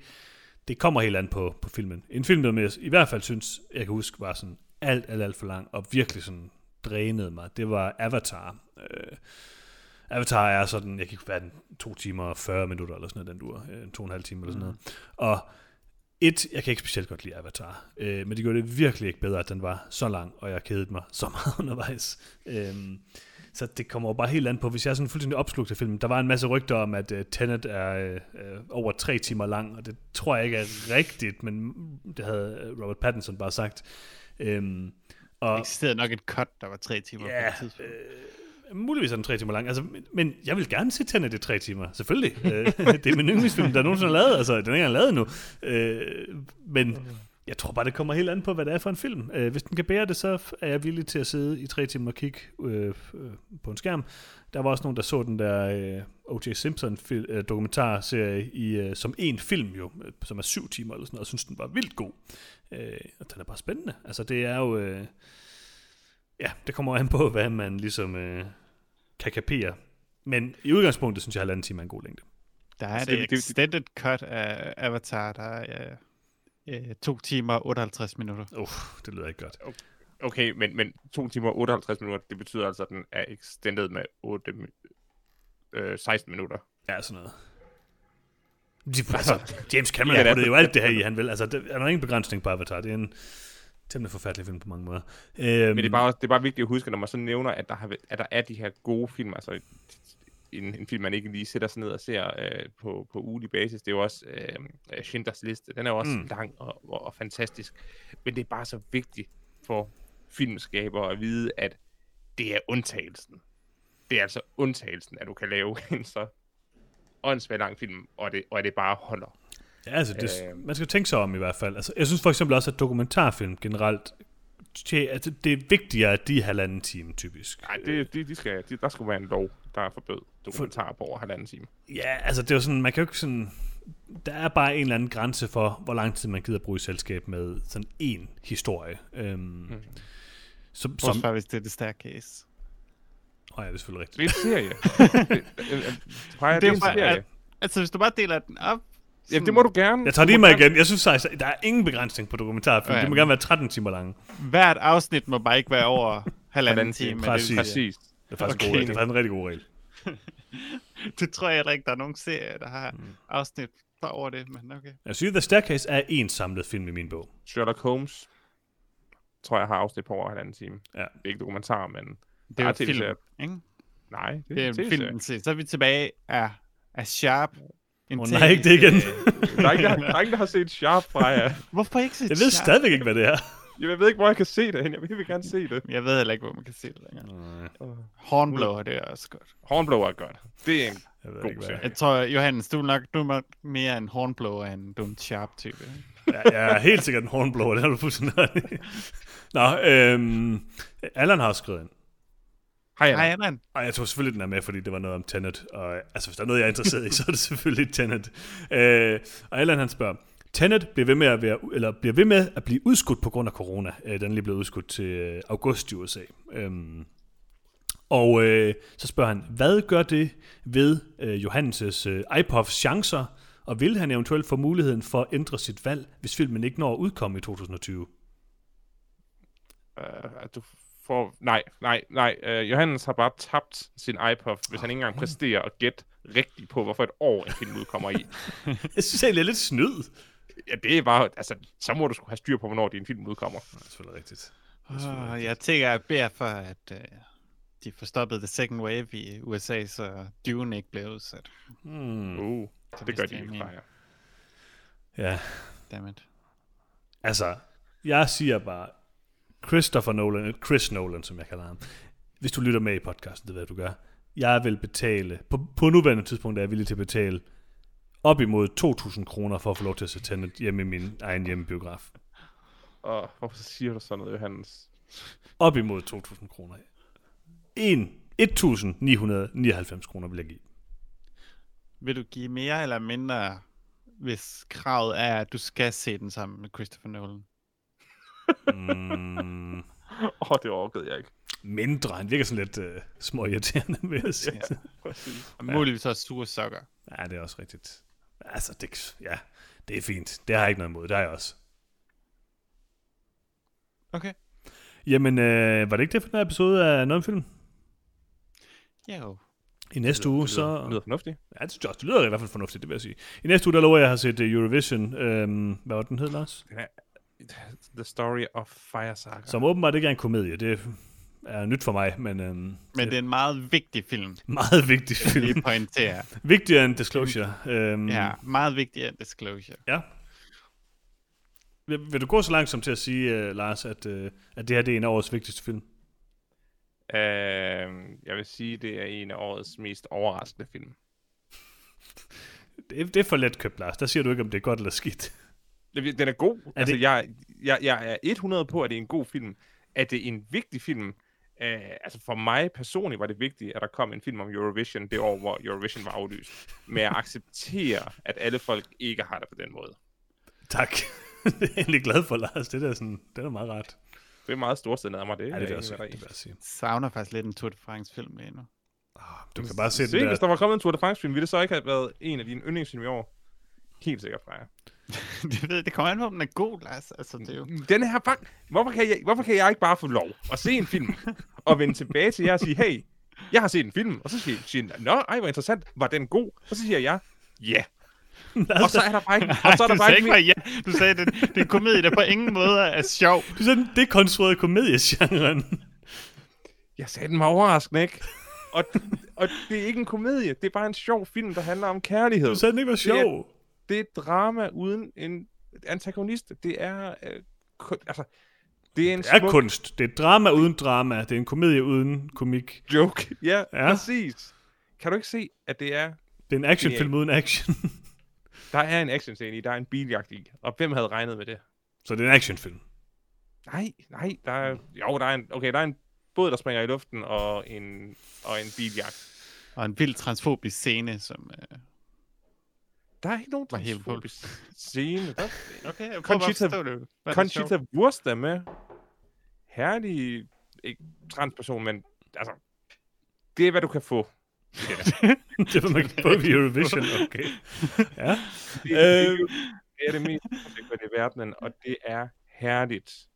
det kommer helt an på, på filmen. En film, der jeg i hvert fald synes, jeg kan huske, var sådan alt, alt, alt for lang, og virkelig sådan drænede mig, det var Avatar. Øh, Avatar er sådan, jeg kan ikke være den to timer og 40 minutter eller sådan noget, den dur, øh, to og en halv time eller sådan noget. Og et, jeg kan ikke specielt godt lide Avatar, øh, men det gjorde det virkelig ikke bedre, at den var så lang, og jeg kedede mig så meget undervejs. Øhm, så det kommer jo bare helt an på, hvis jeg er sådan fuldstændig opslugt af filmen. Der var en masse rygter om, at uh, Tenet er uh, over tre timer lang, og det tror jeg ikke er rigtigt, men det havde Robert Pattinson bare sagt. Der og, eksisterede nok et cut, der var tre timer på Ja, et tidspunkt. øh, Muligvis er den tre timer lang. Altså, men- men jeg vil gerne se Tenet i tre timer. Selvfølgelig. Øh, det er min yndlingsfilm, der nogensinde er lavet. Altså, den er ikke engang lavet endnu. Øh, men jeg tror bare, det kommer helt an på, hvad det er for en film. Øh, hvis den kan bære det, så er jeg villig til at sidde i tre timer og kigge øh, øh, på en skærm. Der var også nogen, der så den der øh, O.J. Simpson fil, øh, dokumentarserie i, øh, som en film jo, øh, som er syv timer eller sådan noget, og synes den var vildt god. Øh, og den er bare spændende. Altså det er jo... Øh, ja, det kommer an på, hvad man ligesom øh, kan kapere. Men i udgangspunktet synes jeg, at halvanden time er en god længde. Der er Altså, det- extended cut af Avatar, der er øh, øh, 2 timer og 58 minutter. Uh, det lyder ikke godt. Okay, men, men 2 timer og 58 minutter, det betyder altså, at den er extended med 8, øh, 16 minutter. Ja, sådan noget. De, altså, James Cameron Ja, ja, det er- puttede jo alt det her i, han vil. Altså, der er der ingen begrænsning på Avatar. Det er en temmelig forfærdelig film på mange måder. Øhm, Men det er, bare, det er bare vigtigt at huske, når man så nævner, at der, har, at der er de her gode film, altså en, en film, man ikke lige sætter sig ned og ser øh, på, på ugelig basis. Det er jo også øh, Schindlers Liste. Den er jo også mm. lang og, og, og fantastisk. Men det er bare så vigtigt for filmskabere at vide, at det er undtagelsen. Det er altså undtagelsen, at du kan lave en så åndssvagt lang film, og det, og det bare holder. Ja, altså, det, Øhm. man skal tænke sig om i hvert fald. Altså, jeg synes for eksempel også, at dokumentarfilm generelt, tje, altså, det er vigtigere, at de er halvanden time, typisk. Nej, det, de, de skal, de, der skulle være en lov, der forbød dokumentarer på over halvanden time. Ja, altså, det er jo sådan, man kan jo ikke sådan... Der er bare en eller anden grænse for, hvor lang tid man gider bruge i selskab med sådan en historie. Øhm, Hmm. som, Som... som, hvis det er det staircase. oh, ja, det er selvfølgelig Det rigtigt. er en serie. det, øh, øh, Freja, det, Det er er en jo bare- serie. at- Altså, hvis du bare deler den op... Ja, det må du gerne. Jeg tager mig gerne- igen. Jeg synes faktisk, der er ingen begrænsning på dokumentarfilm. Ja. Det må gerne være 13 timer lange. Hvert afsnit må bare ikke være over halvanden time. præcis. Det, Præcis. Det er faktisk, Okay. god, det er en rigtig god regel. det tror jeg heller ikke, der er nogen serie, der har Mm. afsnit der over det, men okay. Jeg synes, The Staircase er en samlet film i min bog. Sherlock Holmes, tror jeg har afsnit på over halvanden time. Ja. Det er ikke dokumentar, men... Det er jo film, ikke? Nej, det, Det er en film. Så er vi tilbage af, af Sharp. En Åh, nej, ikke det igen. Der er, ikke, der, der er ingen, der har set Sharp, Freja. Hvorfor ikke se Jeg ved Sharp? stadigvæk ikke, hvad det er. Jeg ved ikke, hvor jeg kan se det hen. Jeg vil, gerne se det. Jeg ved heller ikke, hvor man kan se det længere. Nej, Hornblower, det er også godt. Hornblower er godt. Det er en... jeg ved God ikke, hvad serie. Jeg tror, Johannes, du er nok, du er nok mere en hornblower, end du er en sharp-type. Ja, jeg er helt sikkert en hornblower, det har du fuldstændig. Nå, øhm, Allan har skrevet ind. Hej, Hej, Anna. Og jeg tror selvfølgelig, den er med, fordi det var noget om Tenet. Og altså, hvis der er noget, jeg er interesseret i, så er det selvfølgelig Tenet. Øh, og Allan han spørger, Tenet bliver ved med at, være, eller bliver ved med at blive udskudt på grund af corona. Øh, den er lige blevet udskudt til øh, august i USA. Øhm, og øh, så spørger han, hvad gør det ved øh, Johannes' øh, iPods chancer, og vil han eventuelt få muligheden for at ændre sit valg, hvis filmen ikke når at udkomme i 2020? Uh, du får... Nej, nej, nej. Uh, Johannes har bare tabt sin iPod, hvis han ikke engang præsterer at gætte rigtigt på, hvorfor et år en film udkommer i. Jeg synes egentlig, det er lidt snyd. Ja, det er bare... Altså, så må du skulle have styr på, hvornår din film udkommer. Det er selvfølgelig rigtigt. Oh, jeg tænker, jeg beder for, at uh, de får stoppet the second wave i USA, så Dune ikke bliver udsat. Hmm. Uh, så det gør det de er ikke, min- Freja. Ja, Dammit. altså, jeg siger bare, Christopher Nolan, Chris Nolan, som jeg kalder ham. Hvis du lytter med i podcasten, det ved du gør. Jeg vil betale, på, på nuværende tidspunkt er jeg villig til at betale op imod 2.000 kroner for at få lov til at se Tenet hjemme i min egen hjemmebiograf. Og hvorfor siger du sådan noget, Johannes? Op imod 2.000 kroner. En- 1.999 kroner vil jeg give. Vil du give mere eller mindre, hvis kravet er, at du skal se den sammen med Christopher Nolan? Mm, Åh, oh, det orkede jeg ikke. mindre. Han virker sådan lidt uh, små irriterende, vil jeg sige. Ja. Præcis. Og muligvis også sure sokker. Ja, det er også rigtigt. Altså, det, ja, det er fint. Det har jeg ikke noget imod. Det har jeg også. Okay. Jamen, øh, var det ikke det for den her episode af Noget Film? Jo. I næste uge, så... Det lyder fornuftigt. Ja, det, jeg det lyder i hvert fald fornuftigt, det vil jeg sige. I næste uge, der lover jeg at have set øh, Eurovision. Øhm, hvad var den hed, Lars? The Story of Fire Saga. Som åbenbart ikke er en komedie. Det er nyt for mig, men øhm, Men det er en meget vigtig film, meget vigtig film. lige pointere. Vigtigere end Disclosure. Øhm, Ja, meget vigtigere end Disclosure. ja. Vil, vil du gå så langt som til at sige, uh, Lars, at, uh, at det her det er en af årets vigtigste film? Uh, jeg vil sige, det er en af årets mest overraskende film. Det, det er for let købt, Lars. Der siger du ikke, om det er godt eller skidt. Det- Den er god. Er Er altså, det- jeg, jeg, jeg er 100 på, at det er en god film. At det er en vigtig film. Uh, altså for mig personligt var det vigtigt, at der kom en film om Eurovision det år, hvor Eurovision var aflyst. Men jeg accepterer, at alle folk ikke har det på den måde. Tak. det er jeg egentlig glad for, Lars. Det der sådan, det er meget rart. Det er meget storsindet af mig, det. Ja, er det med dig i. Det vil jeg sige. Savner faktisk lidt en Tour de France film lige nu. Du kan bare se Se, den hvis der. der var kommet en Tour de France film, ville det så ikke have været en af dine yndlingsfilm i år? Helt sikkert, Freja. det, ved, det kommer an på, om den er god, Lars. Altså, det er jo... Den her bak... hvorfor, kan jeg, hvorfor kan jeg ikke bare få lov at se en film, og vende tilbage til jer og sige, hey, jeg har set en film, og så siger siger nå, ej, hvor interessant, var den god? Og så siger jeg, ja. Og så er der bare ikke, og så er der bare ikke ikke ja. Du sagde, det, det er en komedie, der på ingen måde er sjov. Du sagde, det er konstrueret komediegenren. Jeg sagde, den var overraskende, ikke? Og, og det er ikke en komedie, det er bare en sjov film, der handler om kærlighed. Du sagde, den ikke var Det er- sjov. Det er drama uden en antagonist. Det er, øh, kun, altså, det er en Det er smuk kunst. Det er drama uden drama. Det er en komedie uden komik. joke. Ja, Ja. ja, præcis. Kan du ikke se, at det er Det er en actionfilm uden action. Der er en actionscene i, der er en biljagt i. Og hvem havde regnet med det? Så det er en actionfilm. Nej, nej, der er... Jo, der er en... Okay, der er en båd, der springer i luften, og en, og en biljagt. Og en vild transfobisk scene, som... Øh... Der er ikke nogen Var transfobisk scene. Der... Okay, jeg Conchita- det. Conchita Wurst er med. Herlig... Ikke transperson, men altså... Det er, hvad du kan få. det var man kan på Eurovision. Okay. Ja. Det, er- Øh. det er det mest i verdenen, og det er herligt.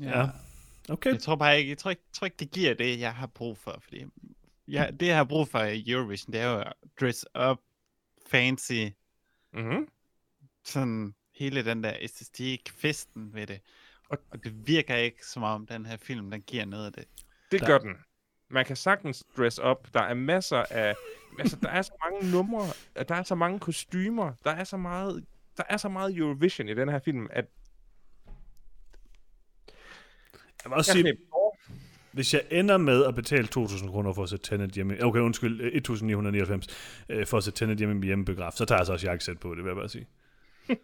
ja. Okay. Jeg tror bare ikke, jeg tror ikke, tror ikke, det giver det, jeg har brug for. Fordi jeg, det, jeg har brug for i Eurovision, det er jo at dress up, fancy, Mm-hmm. sådan hele den der æstetik, festen ved det. Og, og det virker ikke som om den her film, den giver noget af det. Det Der- gør den. Man kan sagtens dress up. Der er masser af... Altså, der er så mange numre. Der er så mange kostymer. Der er så meget... Der er så meget Eurovision i den her film, at... Jeg vil også Jeg sige, hvis jeg ender med at betale 2.000 kroner for at sætte Tenet hjemme... Okay, undskyld, øh, 1.999 øh, for at sætte Tenet hjemme i hjemmebegraf, så tager jeg så også jakkesæt på, det vil jeg bare sige.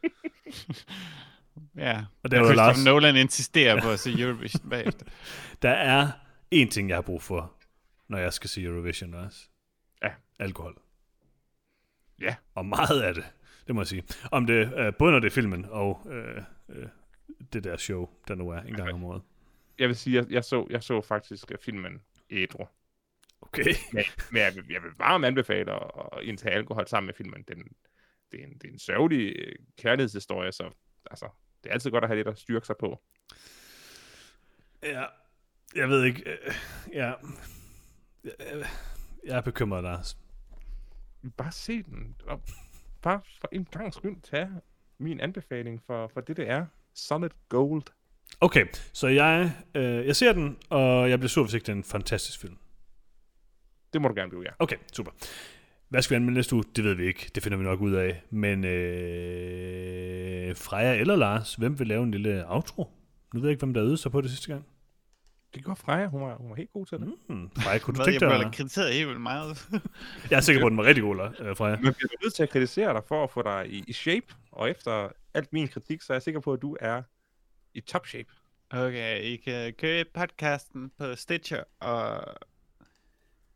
Ja, Og der Christopher Lars. Nolan insisterer på at se Eurovision bagefter. Der er én ting, jeg har brug for, når jeg skal se Eurovision, Lars. Ja. Alkohol. Ja. Og meget af det, det må jeg sige. Om det, øh, både når det er filmen og øh, øh, det der show, der nu er en gang om året. Jeg vil sige, jeg, jeg, så, jeg så faktisk øh, filmen ædru. Okay. Men, men jeg, vil, jeg vil varmt anbefale at, at indtage alkohol sammen med filmen. Den, det, er en, det er en sørgelig øh, kærlighedshistorie, så altså, det er altid godt at have lidt at styrke sig på. Ja, jeg ved ikke. Øh, ja. Jeg, jeg er bekymret, Lars. Bare se den. Og bare for en gang skyld tage min anbefaling for, for det, det er. Solid Gold. Okay, så jeg, øh, jeg ser den, og jeg bliver sur, hvis ikke det er en fantastisk film. Det må du gerne blive, ja. Okay, super. Hvad skal vi anmelde næste uge? Det ved vi ikke. Det finder vi nok ud af. Men øh, Freja eller Lars, hvem vil lave en lille outro? Nu ved jeg ikke, hvem der øvede sig på det sidste gang. Det går Freja. Hun var, hun var helt god til det. Mm. Freja, kunne du tænke jeg dig? blev at- kritiseret helt vildt meget. Jeg er sikker på, at den var rigtig god, øh, Freja. Men bliver nødt til at kritisere dig for at få dig i, i shape? Og efter alt min kritik, så er jeg sikker på, at du er i top shape. Okay, I kan købe podcasten på Stitcher og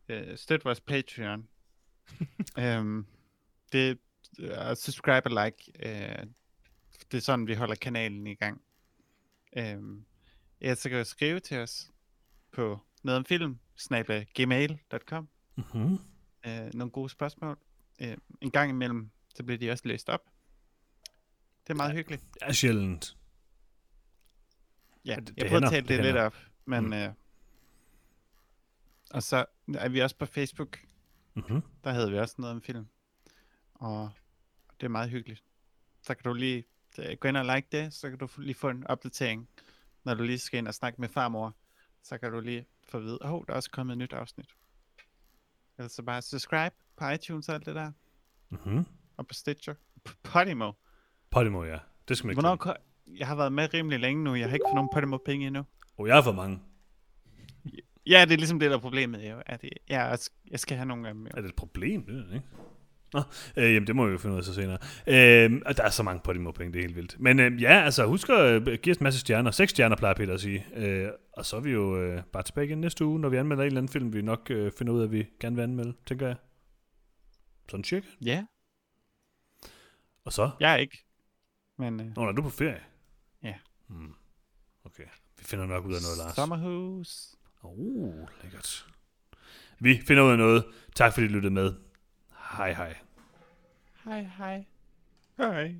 øh, støtte vores Patreon. um, det er subscribe og like. Øh, det er sådan, vi holder kanalen i gang. Um, ja, så kan du skrive til os på noget om film, gmail.com. Mm-hmm. Øh, nogle gode spørgsmål. Øh, en gang imellem, så bliver de også læst op. Det er meget hyggeligt. Det er sjældent. Ja, det- det, jeg prøver hænder, at tale det det, lidt op, men... Mm. Øh, og så er vi også på Facebook. Mm-hmm. Der havde vi også noget om film. Og det er meget hyggeligt. Så kan du lige øh, gå ind og like det, så kan du lige få en opdatering, når du lige skal ind og snakke med farmor. Så kan du lige få at vide, åh, oh, der er også kommet et nyt afsnit. Ellers så bare subscribe på iTunes og alt det der, Mm-hmm. og på Stitcher, på Podimo. Podimo, ja. Det skal man ikke Hvornår jeg har været med rimelig længe nu, jeg har ikke fået nogen Podimo penge endnu. Oh, jeg har fået mange. Ja, det er ligesom det, der er problemet. Jo, at jeg, jeg skal have nogle af dem. Jo. Er det et problem? Det er ikke. Nå, øh, jamen det må vi jo finde ud af så senere. Øh, og der er så mange Podimo point, det er helt vildt. Men øh, ja, altså husk at øh, give os en masse stjerner. Seks stjerner plejer Peter at sige. Øh, og så er vi jo øh, bare tilbage igen næste uge, når vi anmelder en eller anden film, vi nok øh, finder ud af, at vi gerne vil anmelde, tænker jeg. Sådan cirka. Ja, Og så? jeg er ikke. Men øh, Nå, er du på ferie? Hmm. Okay, vi finder nok ud af noget, Lars. Sommerhus. Uh, lækkert. Vi finder ud af noget. Tak fordi I lyttede med. Hej hej. Hej, hej. Hej.